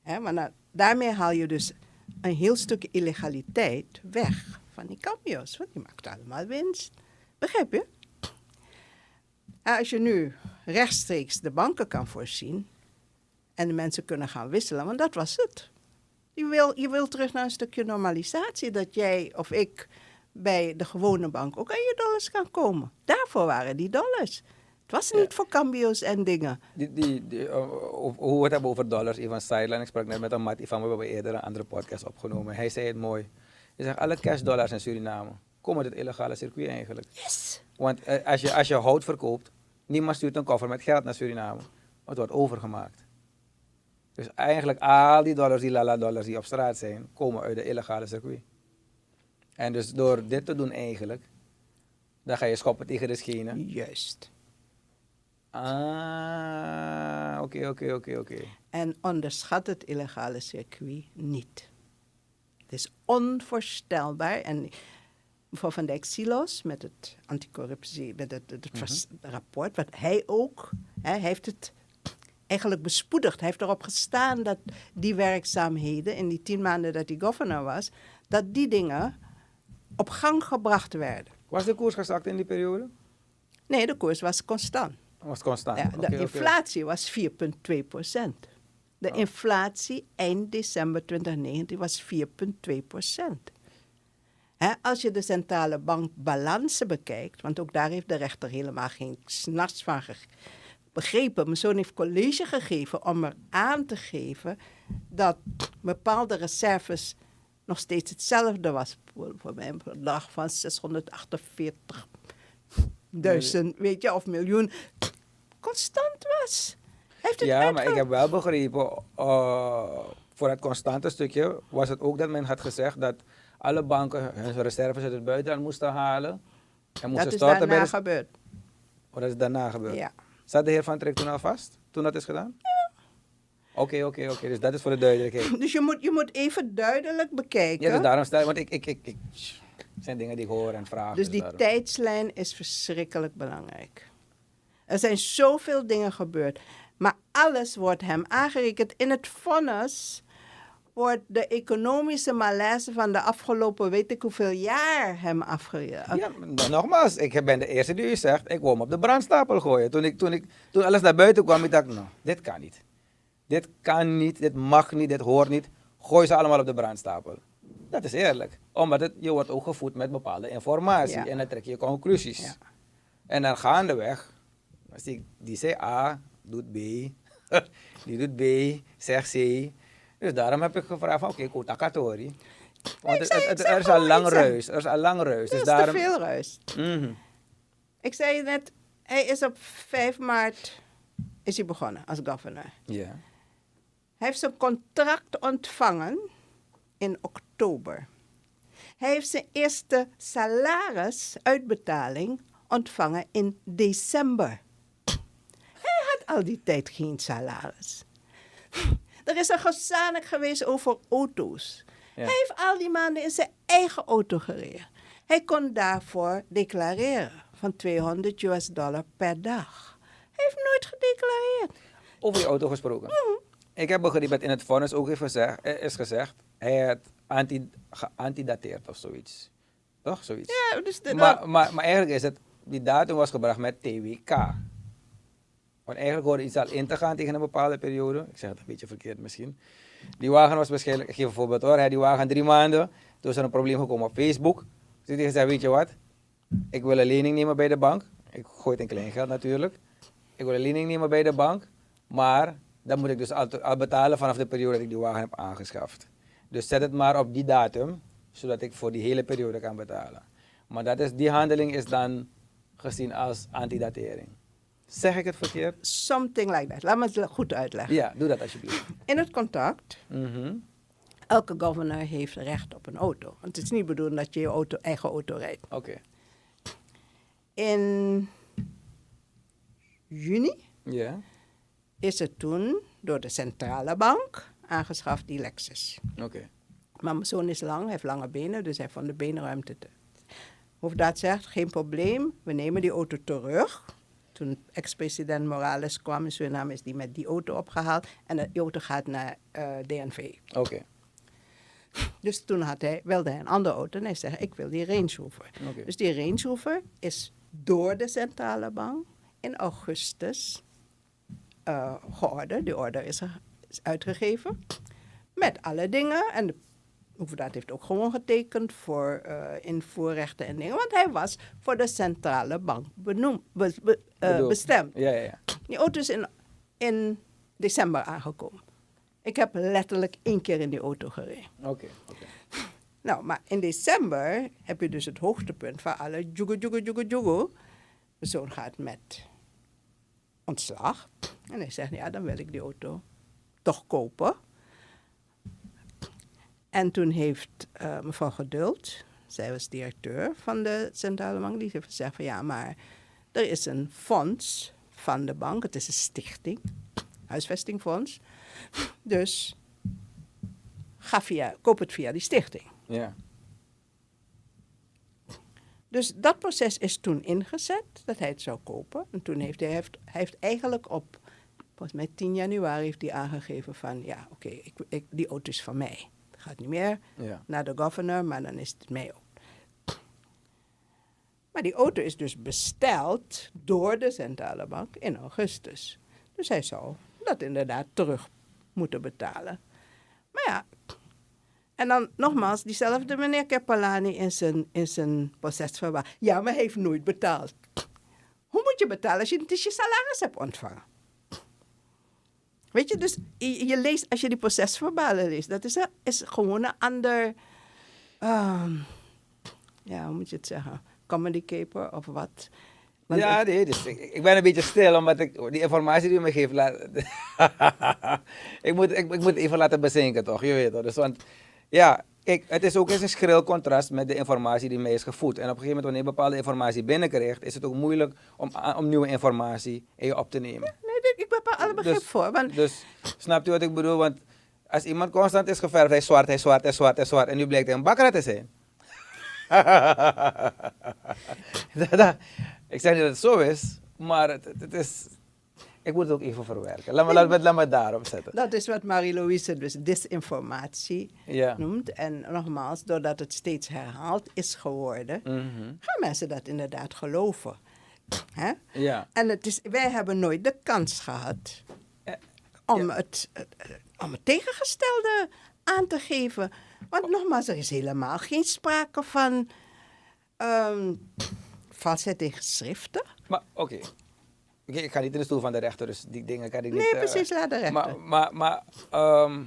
Hè, maar nou, daarmee haal je dus een heel stuk illegaliteit weg van die cambio's. Want die maakt allemaal winst. Begrijp je? Als je nu rechtstreeks de banken kan voorzien en de mensen kunnen gaan wisselen, want dat was het. Je wil, je wil terug naar een stukje normalisatie, dat jij of ik bij de gewone bank ook aan je dollars kan komen. Daarvoor waren die dollars. Het was niet voor cambio's en dingen. Die, die, die, uh, of- hoe we het hebben over dollars, Ivan Sideline. Ik sprak net met een mat Ivan, we hebben eerder een andere podcast opgenomen. Hij zei het mooi. Hij zegt, alle cash dollars in Suriname komen uit het illegale circuit eigenlijk. Yes. Want eh, als, je, als je hout verkoopt, niemand stuurt een koffer met geld naar Suriname. Het wordt overgemaakt. Dus eigenlijk al die dollars, die lala dollars die op straat zijn, komen uit de illegale circuit. En dus door dit te doen eigenlijk, dan ga je schoppen tegen de schenen. Juist. Ah, oké, oké, oké, oké. En onderschat het illegale circuit niet. Het is onvoorstelbaar. En mevrouw Van Dijk Silos met het anticorruptie, met het, het vers- rapport, wat hij ook, hè, hij heeft het eigenlijk bespoedigd. Hij heeft erop gestaan dat die werkzaamheden in die tien maanden dat hij governor was, dat die dingen op gang gebracht werden. Was de koers gezakt in die periode? Nee, de koers was constant. Was constant. Ja, de inflatie was 4,2 procent. De inflatie eind december 2019 was 4,2 procent. Als je de centrale bank balansen bekijkt, want ook daar heeft de rechter helemaal geen s'nachts van begrepen. Mijn zoon heeft college gegeven om er aan te geven dat bepaalde reserves nog steeds hetzelfde was. Voor voor mij een bedrag van 648 duizend, weet je, of miljoen. Constant was. Heeft het Ja, maar ik heb wel begrepen, uh, voor het constante stukje was het ook dat men had gezegd dat alle banken hun reserves uit het buitenland moesten halen. En moesten Dat is bij daarna de... gebeurd. Oh, dat is daarna gebeurd. Ja. Zat de heer Van Trek toen al vast, toen dat is gedaan? Ja. Oké, oké, oké. Dus dat is voor de duidelijkheid. [LAUGHS] Dus je moet, je moet even duidelijk bekijken. Ja, dus daarom stel want ik, ik, ik, ik, zijn dingen die ik hoor en vraag. Dus die daarom. tijdslijn is verschrikkelijk belangrijk. Er zijn zoveel dingen gebeurd. Maar alles wordt hem aangerekend. In het vonnis wordt de economische malaise van de afgelopen weet ik hoeveel jaar hem afgerekend. Ja, maar nogmaals, ik ben de eerste die u zegt, ik wil hem op de brandstapel gooien. Toen, ik, toen, ik, toen alles naar buiten kwam, ik dacht, nou, dit kan niet. Dit kan niet, dit mag niet, dit hoort niet. Gooi ze allemaal op de brandstapel. Dat is eerlijk. Omdat het, je wordt ook gevoed met bepaalde informatie. Ja. En dan trek je conclusies. Ja. En dan gaandeweg, als die, die zei A, doet B. [LAUGHS] die doet B, zegt C. Dus daarom heb ik gevraagd van, oké, okay, Takatori. Want het, zei- het, ik het- zei er is al lang reus. Er is al lang reus. Dus is daarom... te veel ruis. Mhm. Ik zei net, hij is op 5 maart is hij begonnen als governor. Ja. Hij heeft zijn contract ontvangen in oktober. Hij heeft zijn eerste salarisuitbetaling ontvangen in december. Hij had al die tijd geen salaris. Er is een gezanik geweest over auto's. Ja. Hij heeft al die maanden in zijn eigen auto gereden. Hij kon daarvoor declareren van 200 US dollar per dag. Hij heeft nooit gedeclareerd. Over je auto gesproken. Ik heb begrepen dat in het vonnis ook heeft gezegd, eh, is gezegd, hij had anti, geantidateerd of zoiets. Toch? Zoiets. Ja, dus de, Maar, maar, maar eigenlijk is het, die datum was gebracht met TWK. Want eigenlijk hoorde iets al in te gaan tegen een bepaalde periode. Ik zeg het een beetje verkeerd misschien. Die wagen was waarschijnlijk, ik geef een voorbeeld hoor, die wagen drie maanden. Toen is er een probleem gekomen op Facebook. Dus die gezegd, weet je wat, ik wil een lening nemen bij de bank. Ik gooi het in kleingeld natuurlijk. Ik wil een lening nemen bij de bank. Maar dan moet ik dus al betalen vanaf de periode dat ik die wagen heb aangeschaft. Dus zet het maar op die datum, zodat ik voor die hele periode kan betalen. Maar dat is, die handeling is dan gezien als antidatering. Zeg ik het verkeerd? something like that. Laat me het goed uitleggen. Ja, doe dat alsjeblieft. In het contract, Mhm. elke governor heeft recht op een auto. Want het is niet bedoeld dat je je auto, eigen auto rijdt. Oké. In juni Ja, is het toen door de centrale bank aangeschaft, die Lexus. oké. Maar mijn zoon is lang, hij heeft lange benen, dus hij heeft van de benenruimte te. Hoofddaad zegt, geen probleem, we nemen die auto terug. Toen ex-president Morales kwam in Suriname, is die met die auto opgehaald. En de auto gaat naar eh, DNV. Oké. Dus toen had hij, wilde hij een andere auto en hij zei, ik wil die Range Rover. Dus die Range Rover is door de centrale bank in augustus eh, georderd. Die order is, is uitgegeven met alle dingen. En de heeft ook gewoon getekend voor eh, invoerrechten en dingen. Want hij was voor de centrale bank benoemd, be- be- eh, bestemd. Ja, ja, ja. Die auto is in, in december aangekomen. Ik heb letterlijk één keer in die auto gereden. Oké. [LAUGHS] Nou, maar in december heb je dus het hoogtepunt van alle jugo, jugo, jugo, jugo. Mijn zoon gaat met ontslag. En hij zegt, ja, dan wil ik die auto toch kopen. En toen heeft eh, mevrouw Geduld, zij was directeur van de centrale bank, die heeft gezegd van ja, maar er is een fonds van de bank, het is een stichting, huisvestingfonds. Dus ga via, koop het via die stichting. Ja. Dus dat proces is toen ingezet, dat hij het zou kopen. En toen heeft hij, heeft, hij heeft eigenlijk op, volgens mij 10 januari heeft hij aangegeven van, ja, oké, die auto is van mij. Het gaat niet meer Ja. naar de governor, maar dan is het mij ook. Die auto is dus besteld door de centrale bank in augustus. Dus hij zou dat inderdaad terug moeten betalen. Maar ja, en dan nogmaals, diezelfde meneer Kepalani in zijn, in zijn procesverbaal. Ja, maar hij heeft nooit betaald. Hoe moet je betalen als je niet eens je salaris hebt ontvangen? Weet je, dus je, je leest, als je die procesverbalen leest, dat is, een, is gewoon een ander, ehm, ja, hoe moet je het zeggen, comedy caper of wat. Want ja, nee, dus ik, ik ben een beetje stil omdat ik die informatie die u me geeft, laat, [LAUGHS] ik, moet, ik, ik moet even laten bezinken toch, je weet toch. Dus, want ja, kijk, het is ook eens een schril contrast met de informatie die mij is gevoed. En op een gegeven moment wanneer je bepaalde informatie binnenkrijgt, is het ook moeilijk om, om nieuwe informatie in je op te nemen. nee, ik heb er alle begrip Dus- voor. Want Dus snapt u wat ik bedoel? Want als iemand constant is geverfd, hij is zwart, hij is zwart, hij is zwart, hij is zwart, en nu blijkt hij een bakker te zijn. [LAUGHS] Dat- dat- ik zeg niet dat het zo is, maar het, is... Ik moet het ook even verwerken. Laat me, laat, me- laat me het daarop zetten. dat is wat Marie-Louise dus disinformatie Ja. noemt. En nogmaals, doordat het steeds herhaald is geworden, Mhm. gaan mensen dat inderdaad geloven. Hè? Ja. En het is, wij hebben nooit de kans gehad Eh, om, ja. het, het- om het tegengestelde aan te geven. Want nogmaals, er is helemaal geen sprake van ehm valsheid in geschriften. Maar oké. Ik ga niet in de stoel van de rechter, dus die dingen kan ik niet... Nee, eh, precies, laat de rechter. Maar, maar, maar ehm.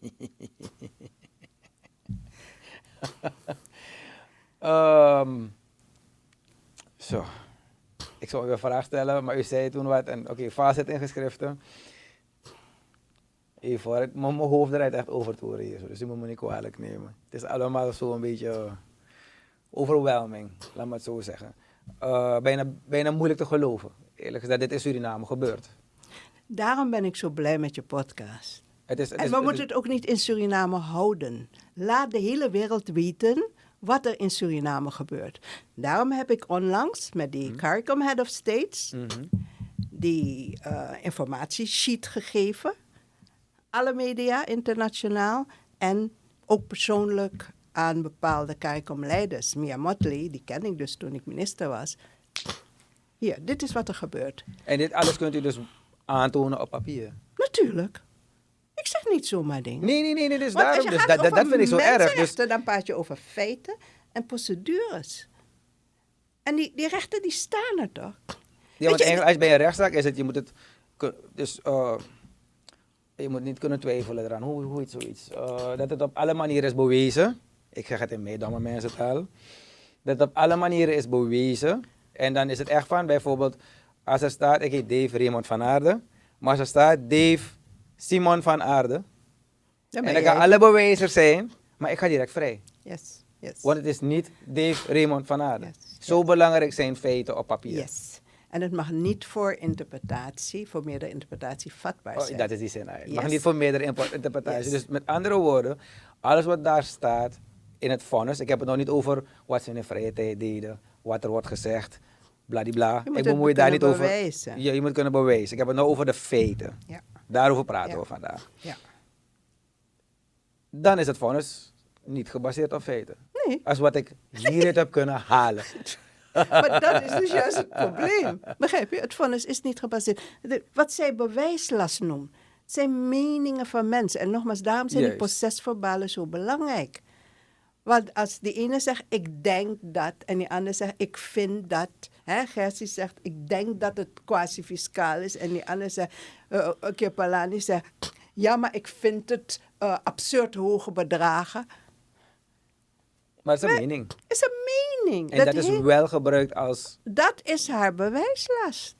[LAUGHS] Ehm, zo. Ik zou u een vraag stellen, maar u zei toen wat. En oké, okay, in geschriften. Even hoor, ik- mijn mijn hoofd eruit echt over te horen hier. Dus u moet me niet kwalijk nemen. Het is allemaal zo een beetje overwhelming, laat me het zo zeggen. Eh, bijna, bijna moeilijk te geloven. Eerlijk gezegd, dit is Suriname gebeurd. Daarom ben ik zo blij met je podcast. Het is, het En we het moeten het ook niet in Suriname houden. Laat de hele wereld weten wat er in Suriname gebeurt. Daarom heb ik onlangs met die CARICOM Head of States Mhm. die eh, informatiesheet gegeven. Alle media internationaal en ook persoonlijk aan bepaalde CARICOM-leiders. Mia Motley, die ken ik dus toen ik minister was. Hier, dit is wat er gebeurt. En dit alles kunt u dus aantonen op papier. Natuurlijk. Ik zeg niet zomaar dingen. Nee, nee, nee, nee dus Want daarom, dus dat, vind ik zo erg. Dus, dan praat je over feiten en procedures. En die, die rechten die staan er toch? ja, want je, eigenlijk, als je bij een rechtszaak is, het, je moet het, dus, eh, je moet niet kunnen twijfelen eraan, hoe, hoe het zoiets. eh, dat het op alle manieren is bewezen, ik zeg het in meedomme mensentaal, dat het op alle manieren is bewezen. En dan is het echt van, bijvoorbeeld, als er staat, ik heet Dave Raymond van Aarde, maar als er staat Dave Simon van Aarde, en dan kan alle bewijzen zijn, maar ik ga direct vrij. Yes, yes. Want het is niet Dave Raymond van Aarde. Yes, Zo belangrijk zijn feiten op papier. Yes. En het mag niet voor interpretatie, voor meerdere interpretatie vatbaar Oh, zijn. dat is die zin. Het mag niet voor meerdere. Yes. Dus met andere woorden, alles wat daar staat in het vonnis, ik heb het nog niet over wat ze in de vrije tijd deden, wat er wordt gezegd, bladibla. Je moet Ik bemoei daar niet kunnen over. bewijzen. Ja, je moet kunnen bewijzen. Ik heb het nou over de feiten. Ja. Daarover praten Ja. we vandaag. Ja. Dan is het vonnis niet gebaseerd op feiten. Nee, Als wat ik hieruit heb kunnen halen. [LAUGHS] maar dat is dus juist het probleem. Begrijp je? Het vonnis is niet gebaseerd. De- wat zij bewijslast noemen, zijn meningen van mensen. En nogmaals, daarom zijn die procesverbalen zo belangrijk. Want als die ene zegt, ik denk dat, en die andere zegt, ik vind dat. Hè, Gersie zegt, ik denk dat het quasi-fiscaal is. En die andere zegt, uh, Kepalani zegt, ja, maar ik vind het eh, absurd hoge bedragen. Maar het is een mening. is een mening. En dat, is wel gebruikt als... dat is haar bewijslast.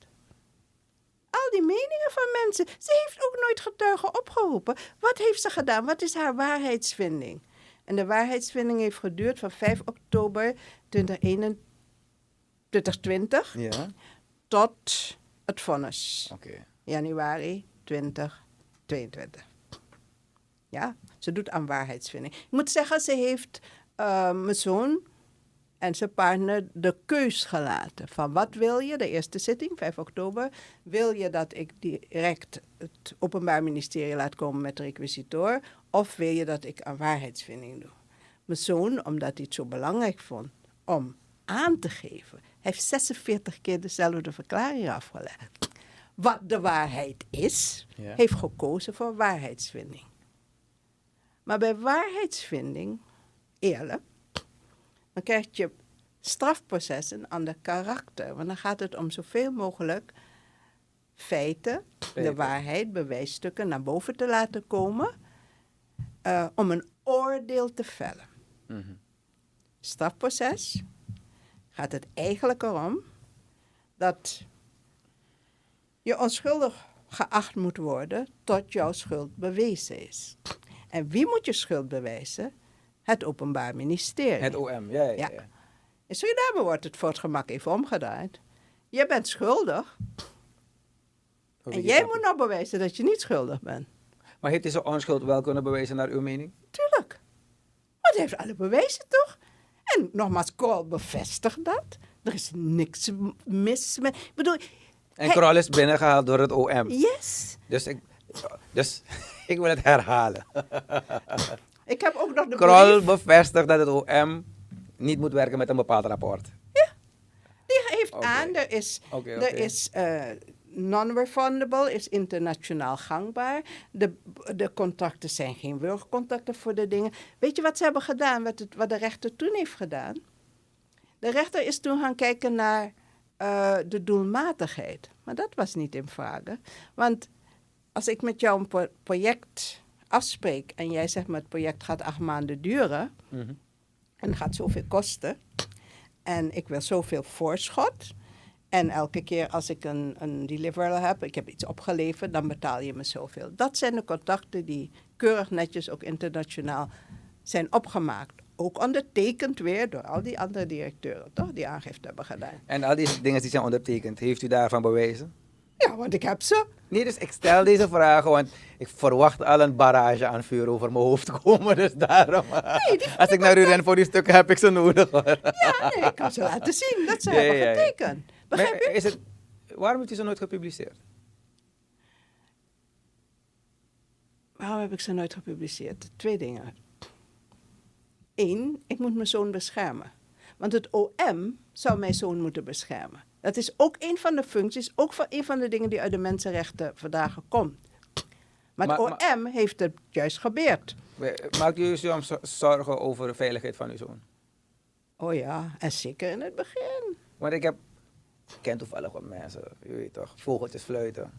Al die meningen van mensen. Ze heeft ook nooit getuigen opgeroepen. Wat heeft ze gedaan? Wat is haar waarheidsvinding? En de waarheidsvinding heeft geduurd van 5 oktober 2021 2020 Ja, tot het vonnis. Januari 2022. Ja, ze doet aan waarheidsvinding. Ik moet zeggen, ze heeft eh, mijn zoon en zijn partner de keus gelaten. Van wat wil je, de eerste zitting, 5 oktober. Wil je dat ik direct het Openbaar Ministerie laat komen met de requisitor? Of wil je dat ik aan waarheidsvinding doe? Mijn zoon, omdat hij het zo belangrijk vond om aan te geven, heeft 46 keer dezelfde verklaring afgelegd. Wat de waarheid is, Ja. heeft gekozen voor waarheidsvinding. Maar bij waarheidsvinding, eerlijk, dan krijg je strafproces een ander karakter. Want dan gaat het om zoveel mogelijk feiten, de waarheid, bewijsstukken naar boven te laten komen. eh, om een oordeel te vellen. Mhm. Strafproces gaat het eigenlijk erom dat je onschuldig geacht moet worden tot jouw schuld bewezen is. En wie moet je schuld bewijzen? Het Openbaar Ministerie. Het OM, ja, ja, Ja. ja. In Suriname wordt het voor het gemak even omgedraaid. Je bent schuldig en jij moet nou bewijzen dat je niet schuldig bent. Maar heeft hij zijn onschuld wel kunnen bewijzen naar uw mening? Tuurlijk. Want hij heeft alle bewijzen toch? En nogmaals, Kool bevestigt dat. Er is niks mis met... Ik bedoel, En Krol is binnengehaald door het OM. yes. Dus ik, dus [LAUGHS] ik wil het herhalen. [LAUGHS] Ik heb ook nog de Krol brief. bevestigt dat het OM niet moet werken met een bepaald rapport. Die geeft Oké. aan, er is, er is eh, non-refundable, is internationaal gangbaar. De, de contracten zijn geen wurgcontracten voor de dingen. Weet je wat ze hebben gedaan, wat, het, wat de rechter toen heeft gedaan? De rechter is toen gaan kijken naar eh, de doelmatigheid. Maar dat was niet in vraag. Want als ik met jou een pro- project afspreek en jij zegt, maar het project gaat acht maanden duren Mhm. en gaat zoveel kosten en ik wil zoveel voorschot. En elke keer als ik een, een deliverable heb, ik heb iets opgeleverd, dan betaal je me zoveel. Dat zijn de contacten die keurig netjes ook internationaal zijn opgemaakt. Ook ondertekend weer door al die andere directeuren, toch? Die aangifte hebben gedaan. En al die dingen die zijn ondertekend, heeft u daarvan bewezen? Ja, want ik heb ze. Nee, dus ik stel deze vragen, want ik verwacht al een barrage aan vuur over mijn hoofd komen. Dus daarom, als ik naar u ren voor die stukken, heb ik ze nodig. hoor. Ja, nee, ik kan ze laten zien dat ze Ja, hebben ja, getekend. Begrijp je? is het, waarom heeft u ze nooit gepubliceerd? Waarom heb ik ze nooit gepubliceerd? Twee dingen. Eén, ik moet mijn zoon beschermen. Want het OM zou mijn zoon moeten beschermen. Dat is ook een van de functies, ook van een van de dingen die uit de mensenrechtenverdragen komt. Maar het Maar- OM heeft het juist gebeurd. Maakt u zich zo- zorgen over de veiligheid van uw zoon? Oh ja, en zeker in het begin. Want ik heb, ik ken toevallig wat mensen, je weet toch, vogeltjes fluiten.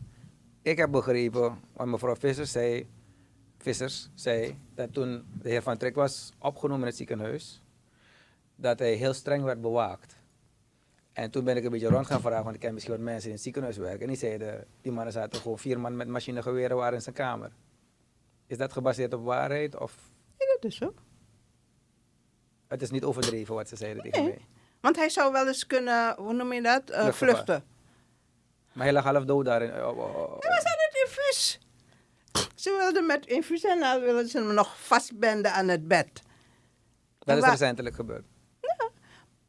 Ik heb begrepen, want mevrouw Vissers zei, Vissers zei dat toen de heer Van Trek was opgenomen in het ziekenhuis, dat hij heel streng werd bewaakt. En toen ben ik een beetje rond gaan vragen, want ik ken misschien wat mensen in het ziekenhuis werken. En die zeiden, die mannen zaten gewoon vier man met machinegeweren waren in zijn kamer. Is dat gebaseerd op waarheid of Ja, dat is zo. het is niet overdreven wat ze zeiden tegen mij? Want hij zou wel eens kunnen, hoe noem je dat? Eh, Vluchten. Maar hij lag half dood daar. In, oh, oh, oh. Hij was aan het infuus. Ze wilden met infuus en dan wilden ze hem nog vastbinden aan het bed. Dat is waar- recentelijk gebeurd.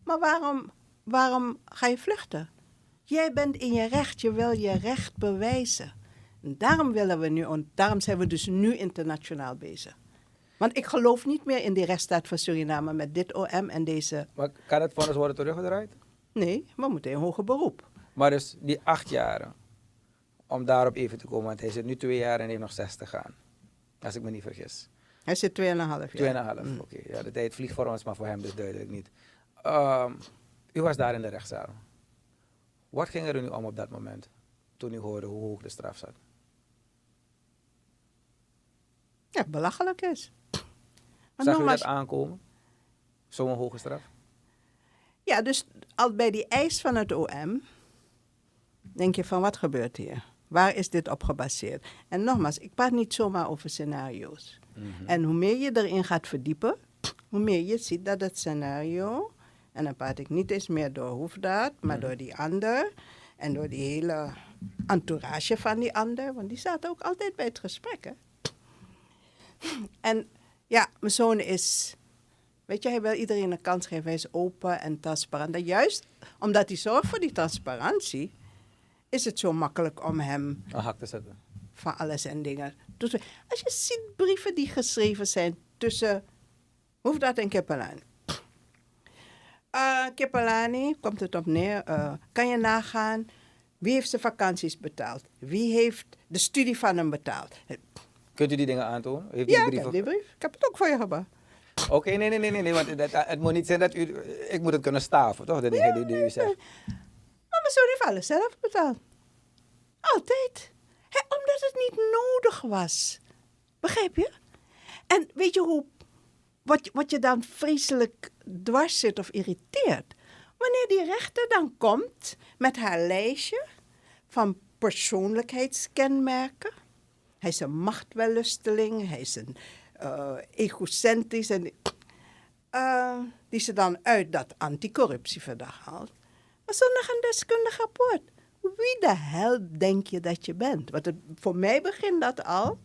Maar waarom, waarom ga je vluchten? Jij bent in je recht, je wil je recht bewijzen. En daarom, willen we nu, daarom zijn we dus nu internationaal bezig. Want ik geloof niet meer in die rechtsstaat van Suriname met dit OM en deze... Maar kan het vonnis worden teruggedraaid? Nee, we moeten in hoger beroep. Maar dus die acht jaren, om daarop even te komen, want hij zit nu twee jaar en heeft nog zes te gaan. Als ik me niet vergis. Hij zit 2,5 jaar. Tweeënhalf, Mm. oké. Ja, de tijd vliegt voor ons, maar voor hem dus duidelijk niet. Ehm, u was daar in de rechtszaal. Wat ging er nu om op dat moment, toen u hoorde hoe hoog de straf zat? Ja, belachelijk is. Want Zag u nogmaals, dat aankomen? Zo'n hoge straf? Ja, dus al bij die eis van het OM denk je van wat gebeurt hier? Waar is dit op gebaseerd? En nogmaals, ik praat niet zomaar over scenario's. En hoe meer je erin gaat verdiepen, hoe meer je ziet dat het scenario, en dan praat ik niet eens meer door Hoefdaad, maar door die ander en door die hele entourage van die ander, want die zaten ook altijd bij het gesprek. Hè? En ja, mijn zoon is Weet je, hij wil iedereen een kans geven. Hij is open en transparant. En juist omdat hij zorgt voor die transparantie, is het zo makkelijk om hem Een hak te zetten. van alles en dingen te... Als je ziet brieven die geschreven zijn tussen Hoefdaad en Kepelani. Uh, komt het op neer, eh, kan je nagaan wie heeft zijn vakanties betaald? Wie heeft de studie van hem betaald? Kunt u die dingen aantonen? Heeft Ja, die ik heb brieven? die brief. Ik heb het ook voor je gebracht. Oké, nee, nee, nee, nee, nee, want het, het moet niet zijn dat u... Ik moet het kunnen staven, toch? De dingen die, die u zegt. Maar mijn zoon heeft alles zelf betaald. Altijd. Omdat het niet nodig was. Begrijp je? En weet je hoe, wat, wat je dan vreselijk dwars zit of irriteert? Wanneer die rechter dan komt met haar lijstje van persoonlijkheidskenmerken. Hij is een machtwellusteling, hij is een eh, egocentrisch. En, eh, die ze dan uit dat anticorruptieverdrag haalt. Maar zonder een deskundig rapport. Wie de hel denk je dat je bent? Want het, voor mij begint dat al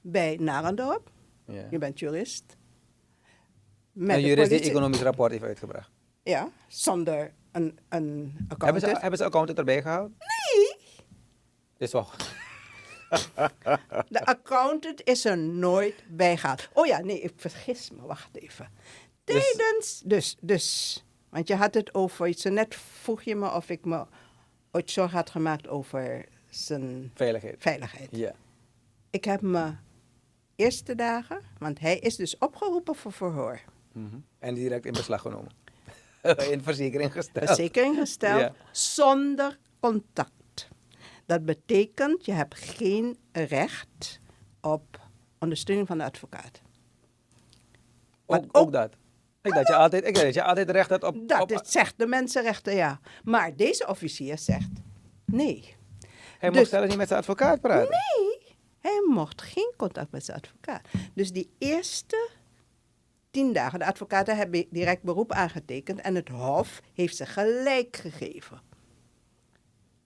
bij Narendorp. Ja. Je bent jurist. Met Een jurist die economisch rapport heeft uitgebracht. Ja, zonder een, een Hebben accountant. ze, hebben ze accountant erbij gehaald? Nee, Is wel... de accountant is er nooit bij gehaald. Oh ja, nee, ik vergis me. Wacht even. Dus- Tijdens, dus, dus, want je had het over, zo net vroeg je me of ik me ooit zorgen had gemaakt over zijn Veiligheid. veiligheid. Ja. Ik heb me eerste dagen, want hij is dus opgeroepen voor verhoor. En direct in beslag genomen. [LAUGHS] in verzekering gesteld. Verzekering gesteld Ja. zonder contact. Dat betekent, je hebt geen recht op ondersteuning van de advocaat. Ook, Wat ook ook- dat. Ik dacht, je altijd, ik dacht dat je altijd recht had op... Dat op is, zegt de mensenrechten, ja. Maar deze officier zegt, nee. hij dus- mocht zelfs niet met zijn advocaat praten. Nee, hij mocht geen contact met zijn advocaat. Dus die eerste tien dagen, de advocaten hebben direct beroep aangetekend en het Hof heeft ze gelijk gegeven.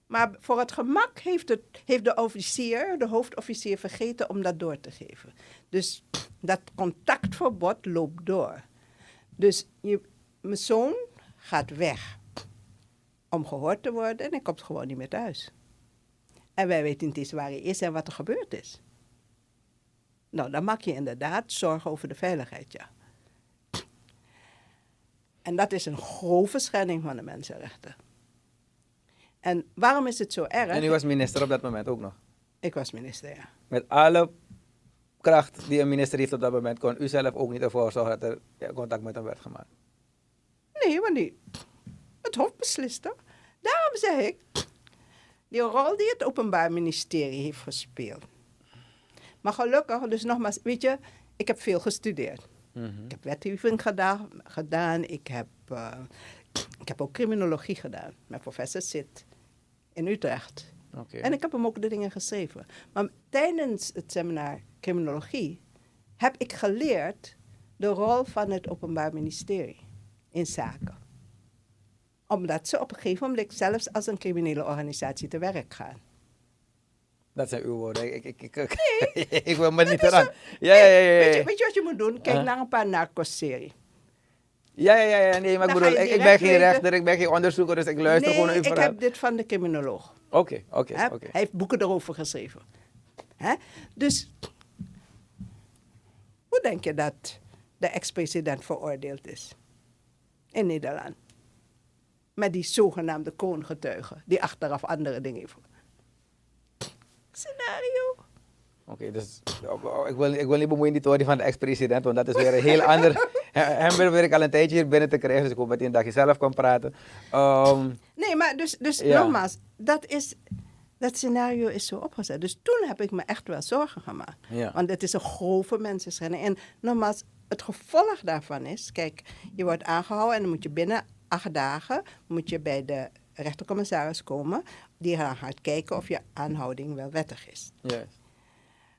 Maar voor het gemak heeft, het, heeft de officier, de hoofdofficier, vergeten om dat door te geven. Dus dat contactverbod loopt door. Dus je, mijn zoon gaat weg om gehoord te worden en hij komt gewoon niet meer thuis. En wij weten niet eens waar hij is en wat er gebeurd is. Nou, dan maak je inderdaad zorgen over de veiligheid, ja. En dat is een grove schending van de mensenrechten. En waarom is het zo erg? En u was minister op dat moment ook nog. Ik was minister, ja. Met alle kracht die een minister heeft op dat moment, kon u zelf ook niet ervoor zorgen dat er contact met hem werd gemaakt. Nee, want die, het Hof beslist toch? Daarom zeg ik, die rol die het Openbaar Ministerie heeft gespeeld. Maar gelukkig, dus nogmaals, weet je, ik heb veel gestudeerd. Ik heb wetgeving gedaan, gedaan. Ik, heb, eh, ik heb ook criminologie gedaan met professor Sit in Utrecht. En ik heb hem ook de dingen geschreven. Maar tijdens het seminar criminologie heb ik geleerd de rol van het Openbaar Ministerie in zaken. Omdat ze op een gegeven moment zelfs als een criminele organisatie te werk gaan. Dat zijn uw woorden. Ik, ik, ik, ik, ik [LAUGHS] wil me niet eraan. Ja, ja, ja, ja. Weet, je, Ja, weet je wat je moet doen? Kijk naar een paar narcos-series. ja, ja, ja. Nee, maar ik bedoel, ik, ik ben geen rechter, ik ben geen onderzoeker, dus ik luister gewoon naar nee, uw ik verhaal. heb dit van de criminoloog. Oké, oké, Hè? oké. Hij heeft boeken erover geschreven. Hè? Dus, hoe denk je dat de ex-president veroordeeld is in Nederland? Met die zogenaamde kroongetuigen, die achteraf andere dingen heeft. Scenario. Oké, dus ik wil, ik wil niet bemoeien in die theorie van de ex-president, want dat is weer een heel [LAUGHS] ander... Hem probeer ik al een tijdje hier binnen te krijgen, dus ik hoop meteen dat je zelf kan praten. Ehm, Nee, maar dus, dus Ja. nogmaals, dat, is, dat scenario is zo opgezet. Dus toen heb ik me echt wel zorgen gemaakt. Ja. Want het is een grove mensenschending. En nogmaals, het gevolg daarvan is, kijk, je wordt aangehouden en dan moet je binnen acht dagen moet je bij de rechtercommissaris komen. Die gaan gaat kijken of je aanhouding wel wettig is. juist.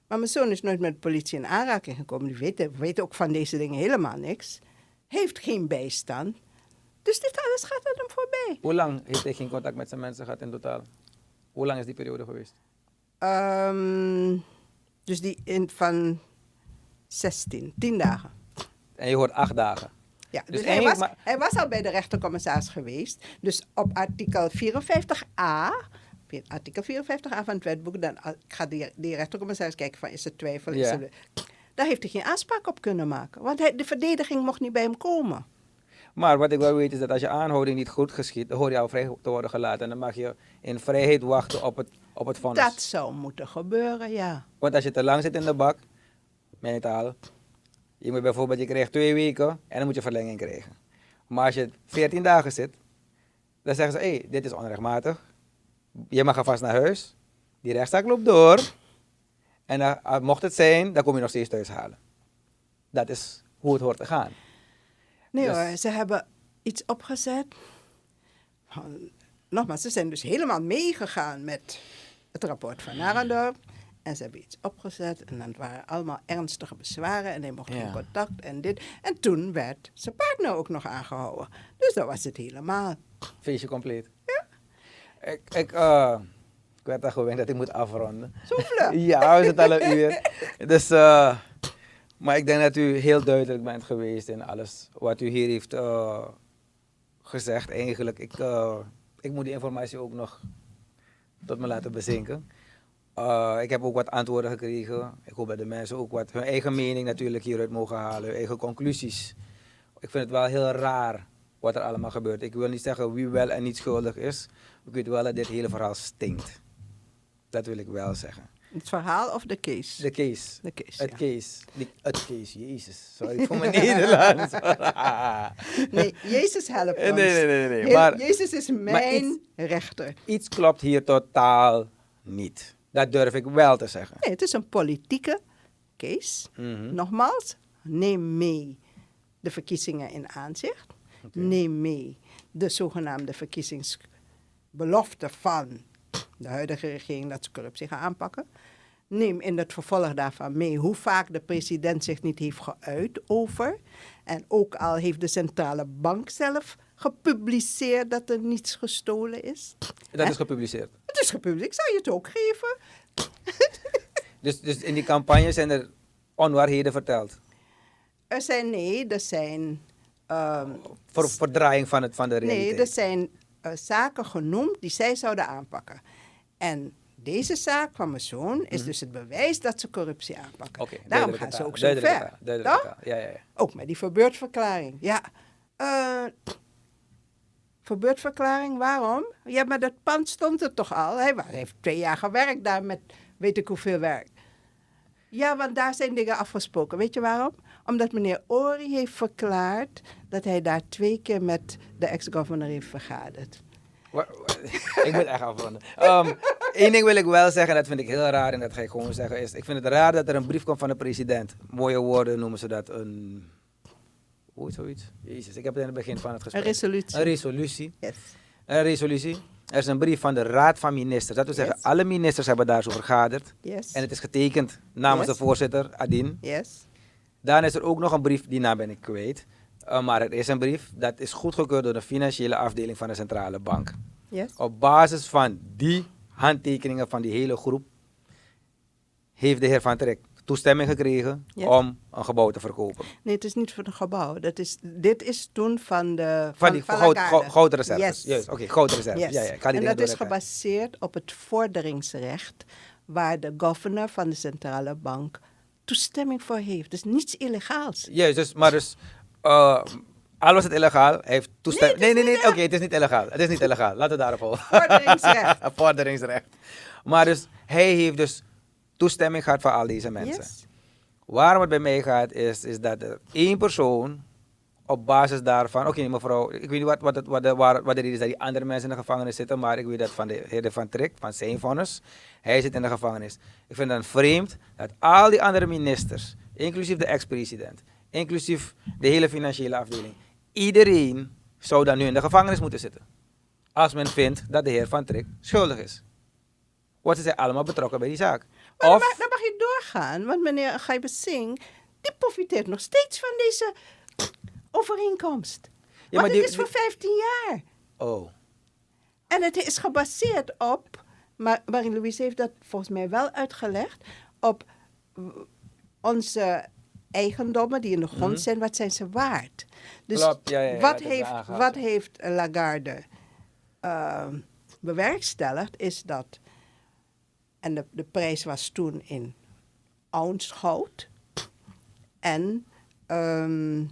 Maar mijn zoon is nooit met de politie in aanraking gekomen. Die weet, weet ook van deze dingen helemaal niks. Heeft geen bijstand. Dus dit alles gaat aan hem voorbij. Hoe lang heeft hij geen contact met zijn mensen gehad in totaal? Hoe lang is die periode geweest? Ehm, dus die in, van 16, 10 dagen. En je hoort acht dagen. Ja, Dus dus hij, was, maar- hij was al bij de rechtercommissaris geweest. Dus op artikel 54a, vi- artikel 54a van het wetboek, dan gaat die, die rechtercommissaris kijken van is er twijfel, is er... Daar heeft hij geen aanspraak op kunnen maken. Want hij, de verdediging mocht niet bij hem komen. Maar wat ik wel weet is dat als je aanhouding niet goed geschiet, dan hoor je al vrij te worden gelaten. En dan mag je in vrijheid wachten op het, op het vonnis. Dat zou moeten gebeuren, ja. Want als je te lang zit in de bak, mijn taal, je moet bijvoorbeeld, je krijgt twee weken en dan moet je verlenging krijgen. Maar als je 14 dagen zit, dan zeggen ze, hé, hey, dit is onrechtmatig. Je mag alvast naar huis. Die rechtszaak loopt door. En dan, ah, mocht het zijn, dan kom je nog steeds thuis halen. Dat is hoe het hoort te gaan. Nee Dus- hoor, ze hebben iets opgezet. Nogmaals, ze zijn dus helemaal meegegaan met het rapport van Narendorp. En ze hebben iets opgezet en dat waren allemaal ernstige bezwaren en hij mocht Ja. geen contact en dit. En toen werd zijn partner ook nog aangehouden. Dus dat was het helemaal. Feestje compleet. Ja. Ik, ik, ik werd al gewend dat ik moet afronden. Zo vlug. [LAUGHS] Ja, we zitten al een uur. Dus, eh, maar ik denk dat u heel duidelijk bent geweest in alles wat u hier heeft eh, gezegd. Eigenlijk, ik, eh, ik moet die informatie ook nog tot me laten bezinken. Eh, ik heb ook wat antwoorden gekregen. Ik hoop dat de mensen ook wat hun eigen mening natuurlijk hieruit mogen halen, hun eigen conclusies. Ik vind het wel heel raar wat er allemaal gebeurt. Ik wil niet zeggen wie wel en niet schuldig is. Ik weet wel dat dit hele verhaal stinkt. Dat wil ik wel zeggen. Het verhaal of de case? De case. De case, Het ja. case. Het case, jezus. Sorry voor mijn [LAUGHS] Nederlands. [LAUGHS] Nee, Jezus helpt ons. Nee, nee, nee, nee, Heel- maar- Jezus is mijn iets- rechter. Iets klopt hier totaal niet. Dat durf ik wel te zeggen. Nee, het is een politieke case. Mhm. Nogmaals, neem mee de verkiezingen in aanzicht. Neem mee de zogenaamde verkiezingsbelofte van de huidige regering dat ze corruptie gaan aanpakken. Neem in het vervolg daarvan mee hoe vaak de president zich niet heeft geuit over. En ook al heeft de centrale bank zelf gepubliceerd dat er niets gestolen is? Dat is gepubliceerd. Het is gepubliceerd, ik zou je het ook geven. [LAUGHS] Dus, dus in die campagne zijn er onwaarheden verteld. Er zijn, nee, er zijn... ehm, Voor verdraaiing van, het, van de realiteit. Nee, er zijn eh, zaken genoemd die zij zouden aanpakken. En deze zaak van mijn zoon is dus het bewijs dat ze corruptie aanpakken. Mhm. Daarom gaan ze ook zo ver. taal. Ja, ja, ja. Ook met die verbeurdverklaring. Ja. Eh, verbeurdverklaring, waarom? Ja, maar dat pand stond er toch al? Hij heeft twee jaar gewerkt daar met weet ik hoeveel werk. Ja, want daar zijn dingen afgesproken. Weet je waarom? Omdat meneer Ori heeft verklaard dat hij daar twee keer met de ex-governor heeft vergaderd. [LAUGHS] Ik moet echt afronden. Eén ding wil ik wel zeggen, dat vind ik heel raar en dat ga ik gewoon zeggen, is ik vind het raar dat er een brief komt van de president. Mooie woorden noemen ze dat, een... Is zoiets? Jezus, ik heb het in het begin van het Een gesprek. resolutie. Een resolutie. Yes. Een resolutie. Er is een brief van de Raad van Ministers. Dat wil zeggen, Yes. alle ministers hebben daar zo vergaderd. Yes. En het is getekend namens Yes. de voorzitter, Adin. Yes. Dan is er ook nog een brief, die naam ben ik kwijt. Uh, maar er is een brief, dat is goedgekeurd door de financiële afdeling van de centrale bank. Yes. Op basis van die handtekeningen van die hele groep heeft de heer Van Trek toestemming gekregen Ja. om een gebouw te verkopen. Nee, het is niet voor een gebouw. Dat is, dit is toen van de... Van die goud. Yes. Juist, oké, goudreserves. Yes. Ja, ja, die en dat is gebaseerd op het vorderingsrecht waar de governor van de centrale bank toestemming voor heeft. Dus niets illegaals. Juist, dus, maar dus, uh, al was het illegaal, hij heeft toestemming. Nee, Nee, nee, oké, het is niet illegaal. Het is niet illegaal. Laten we daarop houden. Vorderingsrecht. [LAUGHS] Vorderingsrecht. Maar dus, hij heeft dus toestemming gehad van al deze mensen. Yes. Waarom het bij mij gaat, is, is dat er één persoon op basis daarvan, oké mevrouw, ik weet niet wat, wat, het, wat, de, waar, wat de reden is dat die andere mensen in de gevangenis zitten, maar ik weet dat van de heer Van Trek, van zijn vonnis, hij zit in de gevangenis. Ik vind het vreemd dat al die andere ministers, inclusief de ex-president, inclusief de hele financiële afdeling, iedereen zou dan nu in de gevangenis moeten zitten. Als men vindt dat de heer Van Trek schuldig is. Want ze zijn allemaal betrokken bij die zaak. Maar dan mag, dan mag je doorgaan, want meneer Gijbe Singh, die profiteert nog steeds van deze overeenkomst. Ja, maar die- is voor 15 jaar. oh, En het is gebaseerd op, maar Marie-Louise heeft dat volgens mij wel uitgelegd, op onze eigendommen die in de grond Mhm. zijn, wat zijn ze waard? Dus Klopt, ja, ja, ja, wat, heeft, wat heeft Lagarde ehm, bewerkstelligd is dat, en de, de prijs was toen in ounce goud en ehm,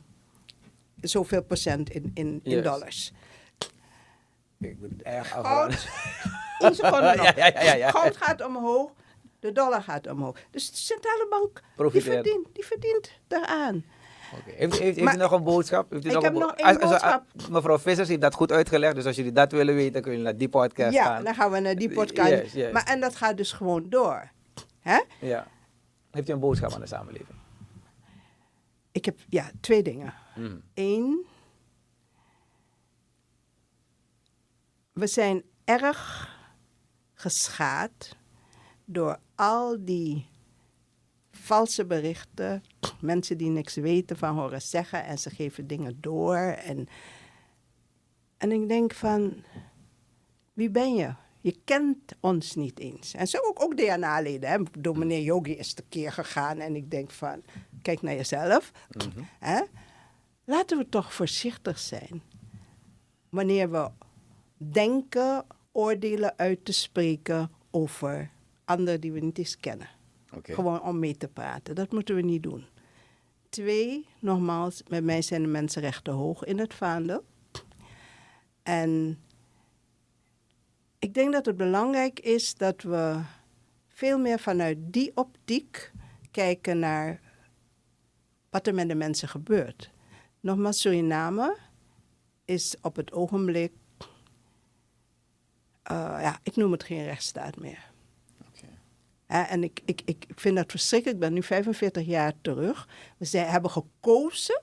zoveel procent in, in, in dollars. ik ben erg Goud. [LAUGHS] [LAUGHS] Ja, ja, ja. Goud gaat omhoog, de dollar gaat omhoog. Dus de centrale bank die verdient, die verdient daaraan. Heeft, heeft, heeft Maar- u nog een boodschap? Heeft u Ik nog heb een bo- nog één boodschap. mevrouw Vissers heeft dat goed uitgelegd, dus als jullie dat willen weten, kunnen jullie naar die podcast ja, gaan. dan gaan we naar die podcast. Yes, yes. Maar, en dat gaat dus gewoon door. Hè? Ja. Heeft u een boodschap aan de samenleving? Ik heb ja, twee dingen. Mhm. Eén, we zijn erg geschaad door al die valse berichten, mensen die niks weten van horen zeggen en ze geven dingen door. En, en ik denk van, wie ben je? Je kent ons niet eens. En zo ook, ook DNA-leden. hè. Door meneer Yogi is tekeer gegaan en ik denk van, kijk naar jezelf. Mhm. Hè? Laten we toch voorzichtig zijn wanneer we denken oordelen uit te spreken over anderen die we niet eens kennen. Gewoon om mee te praten. Dat moeten we niet doen. Twee, nogmaals, bij mij zijn de mensenrechten hoog in het vaandel. En ik denk dat het belangrijk is dat we veel meer vanuit die optiek kijken naar wat er met de mensen gebeurt. Nogmaals, Suriname is op het ogenblik, eh, ja, ik noem het geen rechtsstaat meer. En ik, ik, ik vind dat verschrikkelijk. Ik ben nu 45 jaar terug. We zijn, hebben gekozen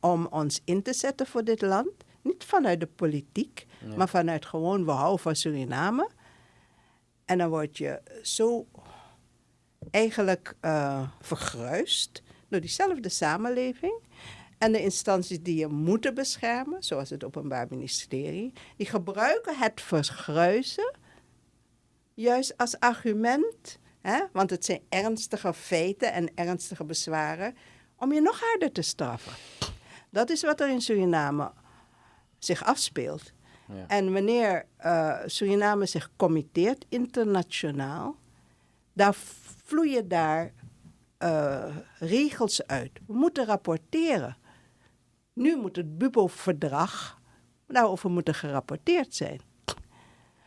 om ons in te zetten voor dit land. Niet vanuit de politiek, Nee. maar vanuit gewoon, we houden van Suriname. En dan word je zo eigenlijk eh vergruist door diezelfde samenleving. en de instanties die je moeten beschermen, zoals het Openbaar Ministerie, die gebruiken het vergruizen juist als argument, hè, want het zijn ernstige feiten en ernstige bezwaren, om je nog harder te straffen. Dat is wat er in Suriname zich afspeelt. Ja. En wanneer eh, Suriname zich committeert internationaal, daar vloeien daar eh, regels uit. We moeten rapporteren. Nu moet het BUBO-verdrag daarover moeten gerapporteerd zijn.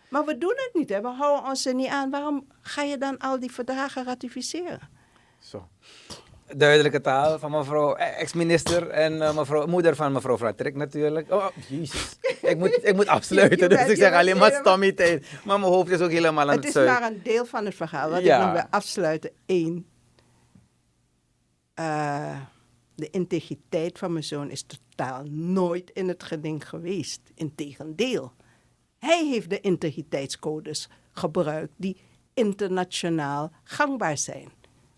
Maar we doen het niet, hè? we houden ons er niet aan. Waarom ga je dan al die verdragen ratificeren? Zo. Duidelijke taal van mevrouw eh, ex-minister en eh, mevrouw, moeder van mevrouw Fratrek natuurlijk. Oh, jezus. [LAUGHS] Ik moet, ik moet afsluiten, [LAUGHS] dus ik zeg alleen maar stommy tijd. Maar mijn hoofd is ook helemaal aan het het, is maar een deel van het verhaal. Wat Ja. ik nog wil afsluiten. Eén. Eh, de integriteit van mijn zoon is totaal nooit in het geding geweest. Integendeel. Hij heeft de integriteitscodes gebruikt die internationaal gangbaar zijn.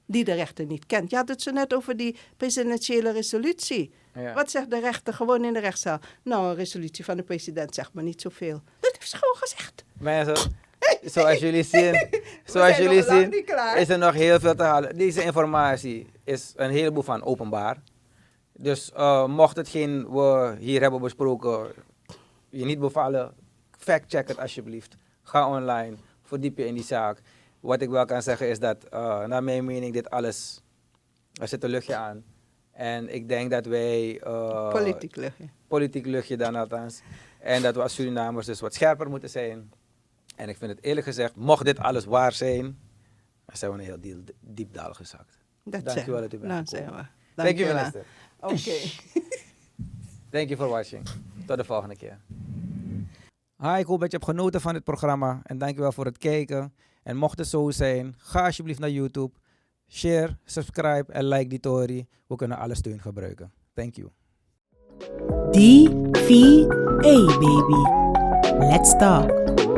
Die de rechter niet kent. Je had het zo net over die presidentiële resolutie. Ja. Wat zegt de rechter gewoon in de rechtszaal? Nou, een resolutie van de president zegt maar niet zoveel. Dat heeft ze gewoon gezegd. Mensen, [LAUGHS] zoals jullie zien, zoals jullie zien, is er nog heel veel te halen. Deze informatie is een heleboel van openbaar. Dus eh, mocht hetgeen we hier hebben besproken je niet bevallen, fact-check het alsjeblieft. Ga online, verdiep je in die zaak. Wat ik wel kan zeggen is dat, eh, naar mijn mening, dit alles, er zit een luchtje aan. En ik denk dat wij... eh, Politiek liggen. politiek luchtje dan althans. En dat we als Surinamers dus wat scherper moeten zijn. En ik vind het eerlijk gezegd, mocht dit alles waar zijn, dan zijn we een heel diep, diep dal gezakt. Dat Dankjewel zijn we. dat u bent Dan gekomen. zijn we. Thank you, Dankjewel. minister. Oké. [LAUGHS] Thank you for watching. Tot de volgende keer. Hi, ik hoop dat je hebt genoten van dit programma. En dankjewel voor het kijken. En mocht het zo zijn, ga alsjeblieft naar YouTube. Share, subscribe en like die story. We kunnen alle steun gebruiken. Thank you. D-V-A, baby. Let's talk.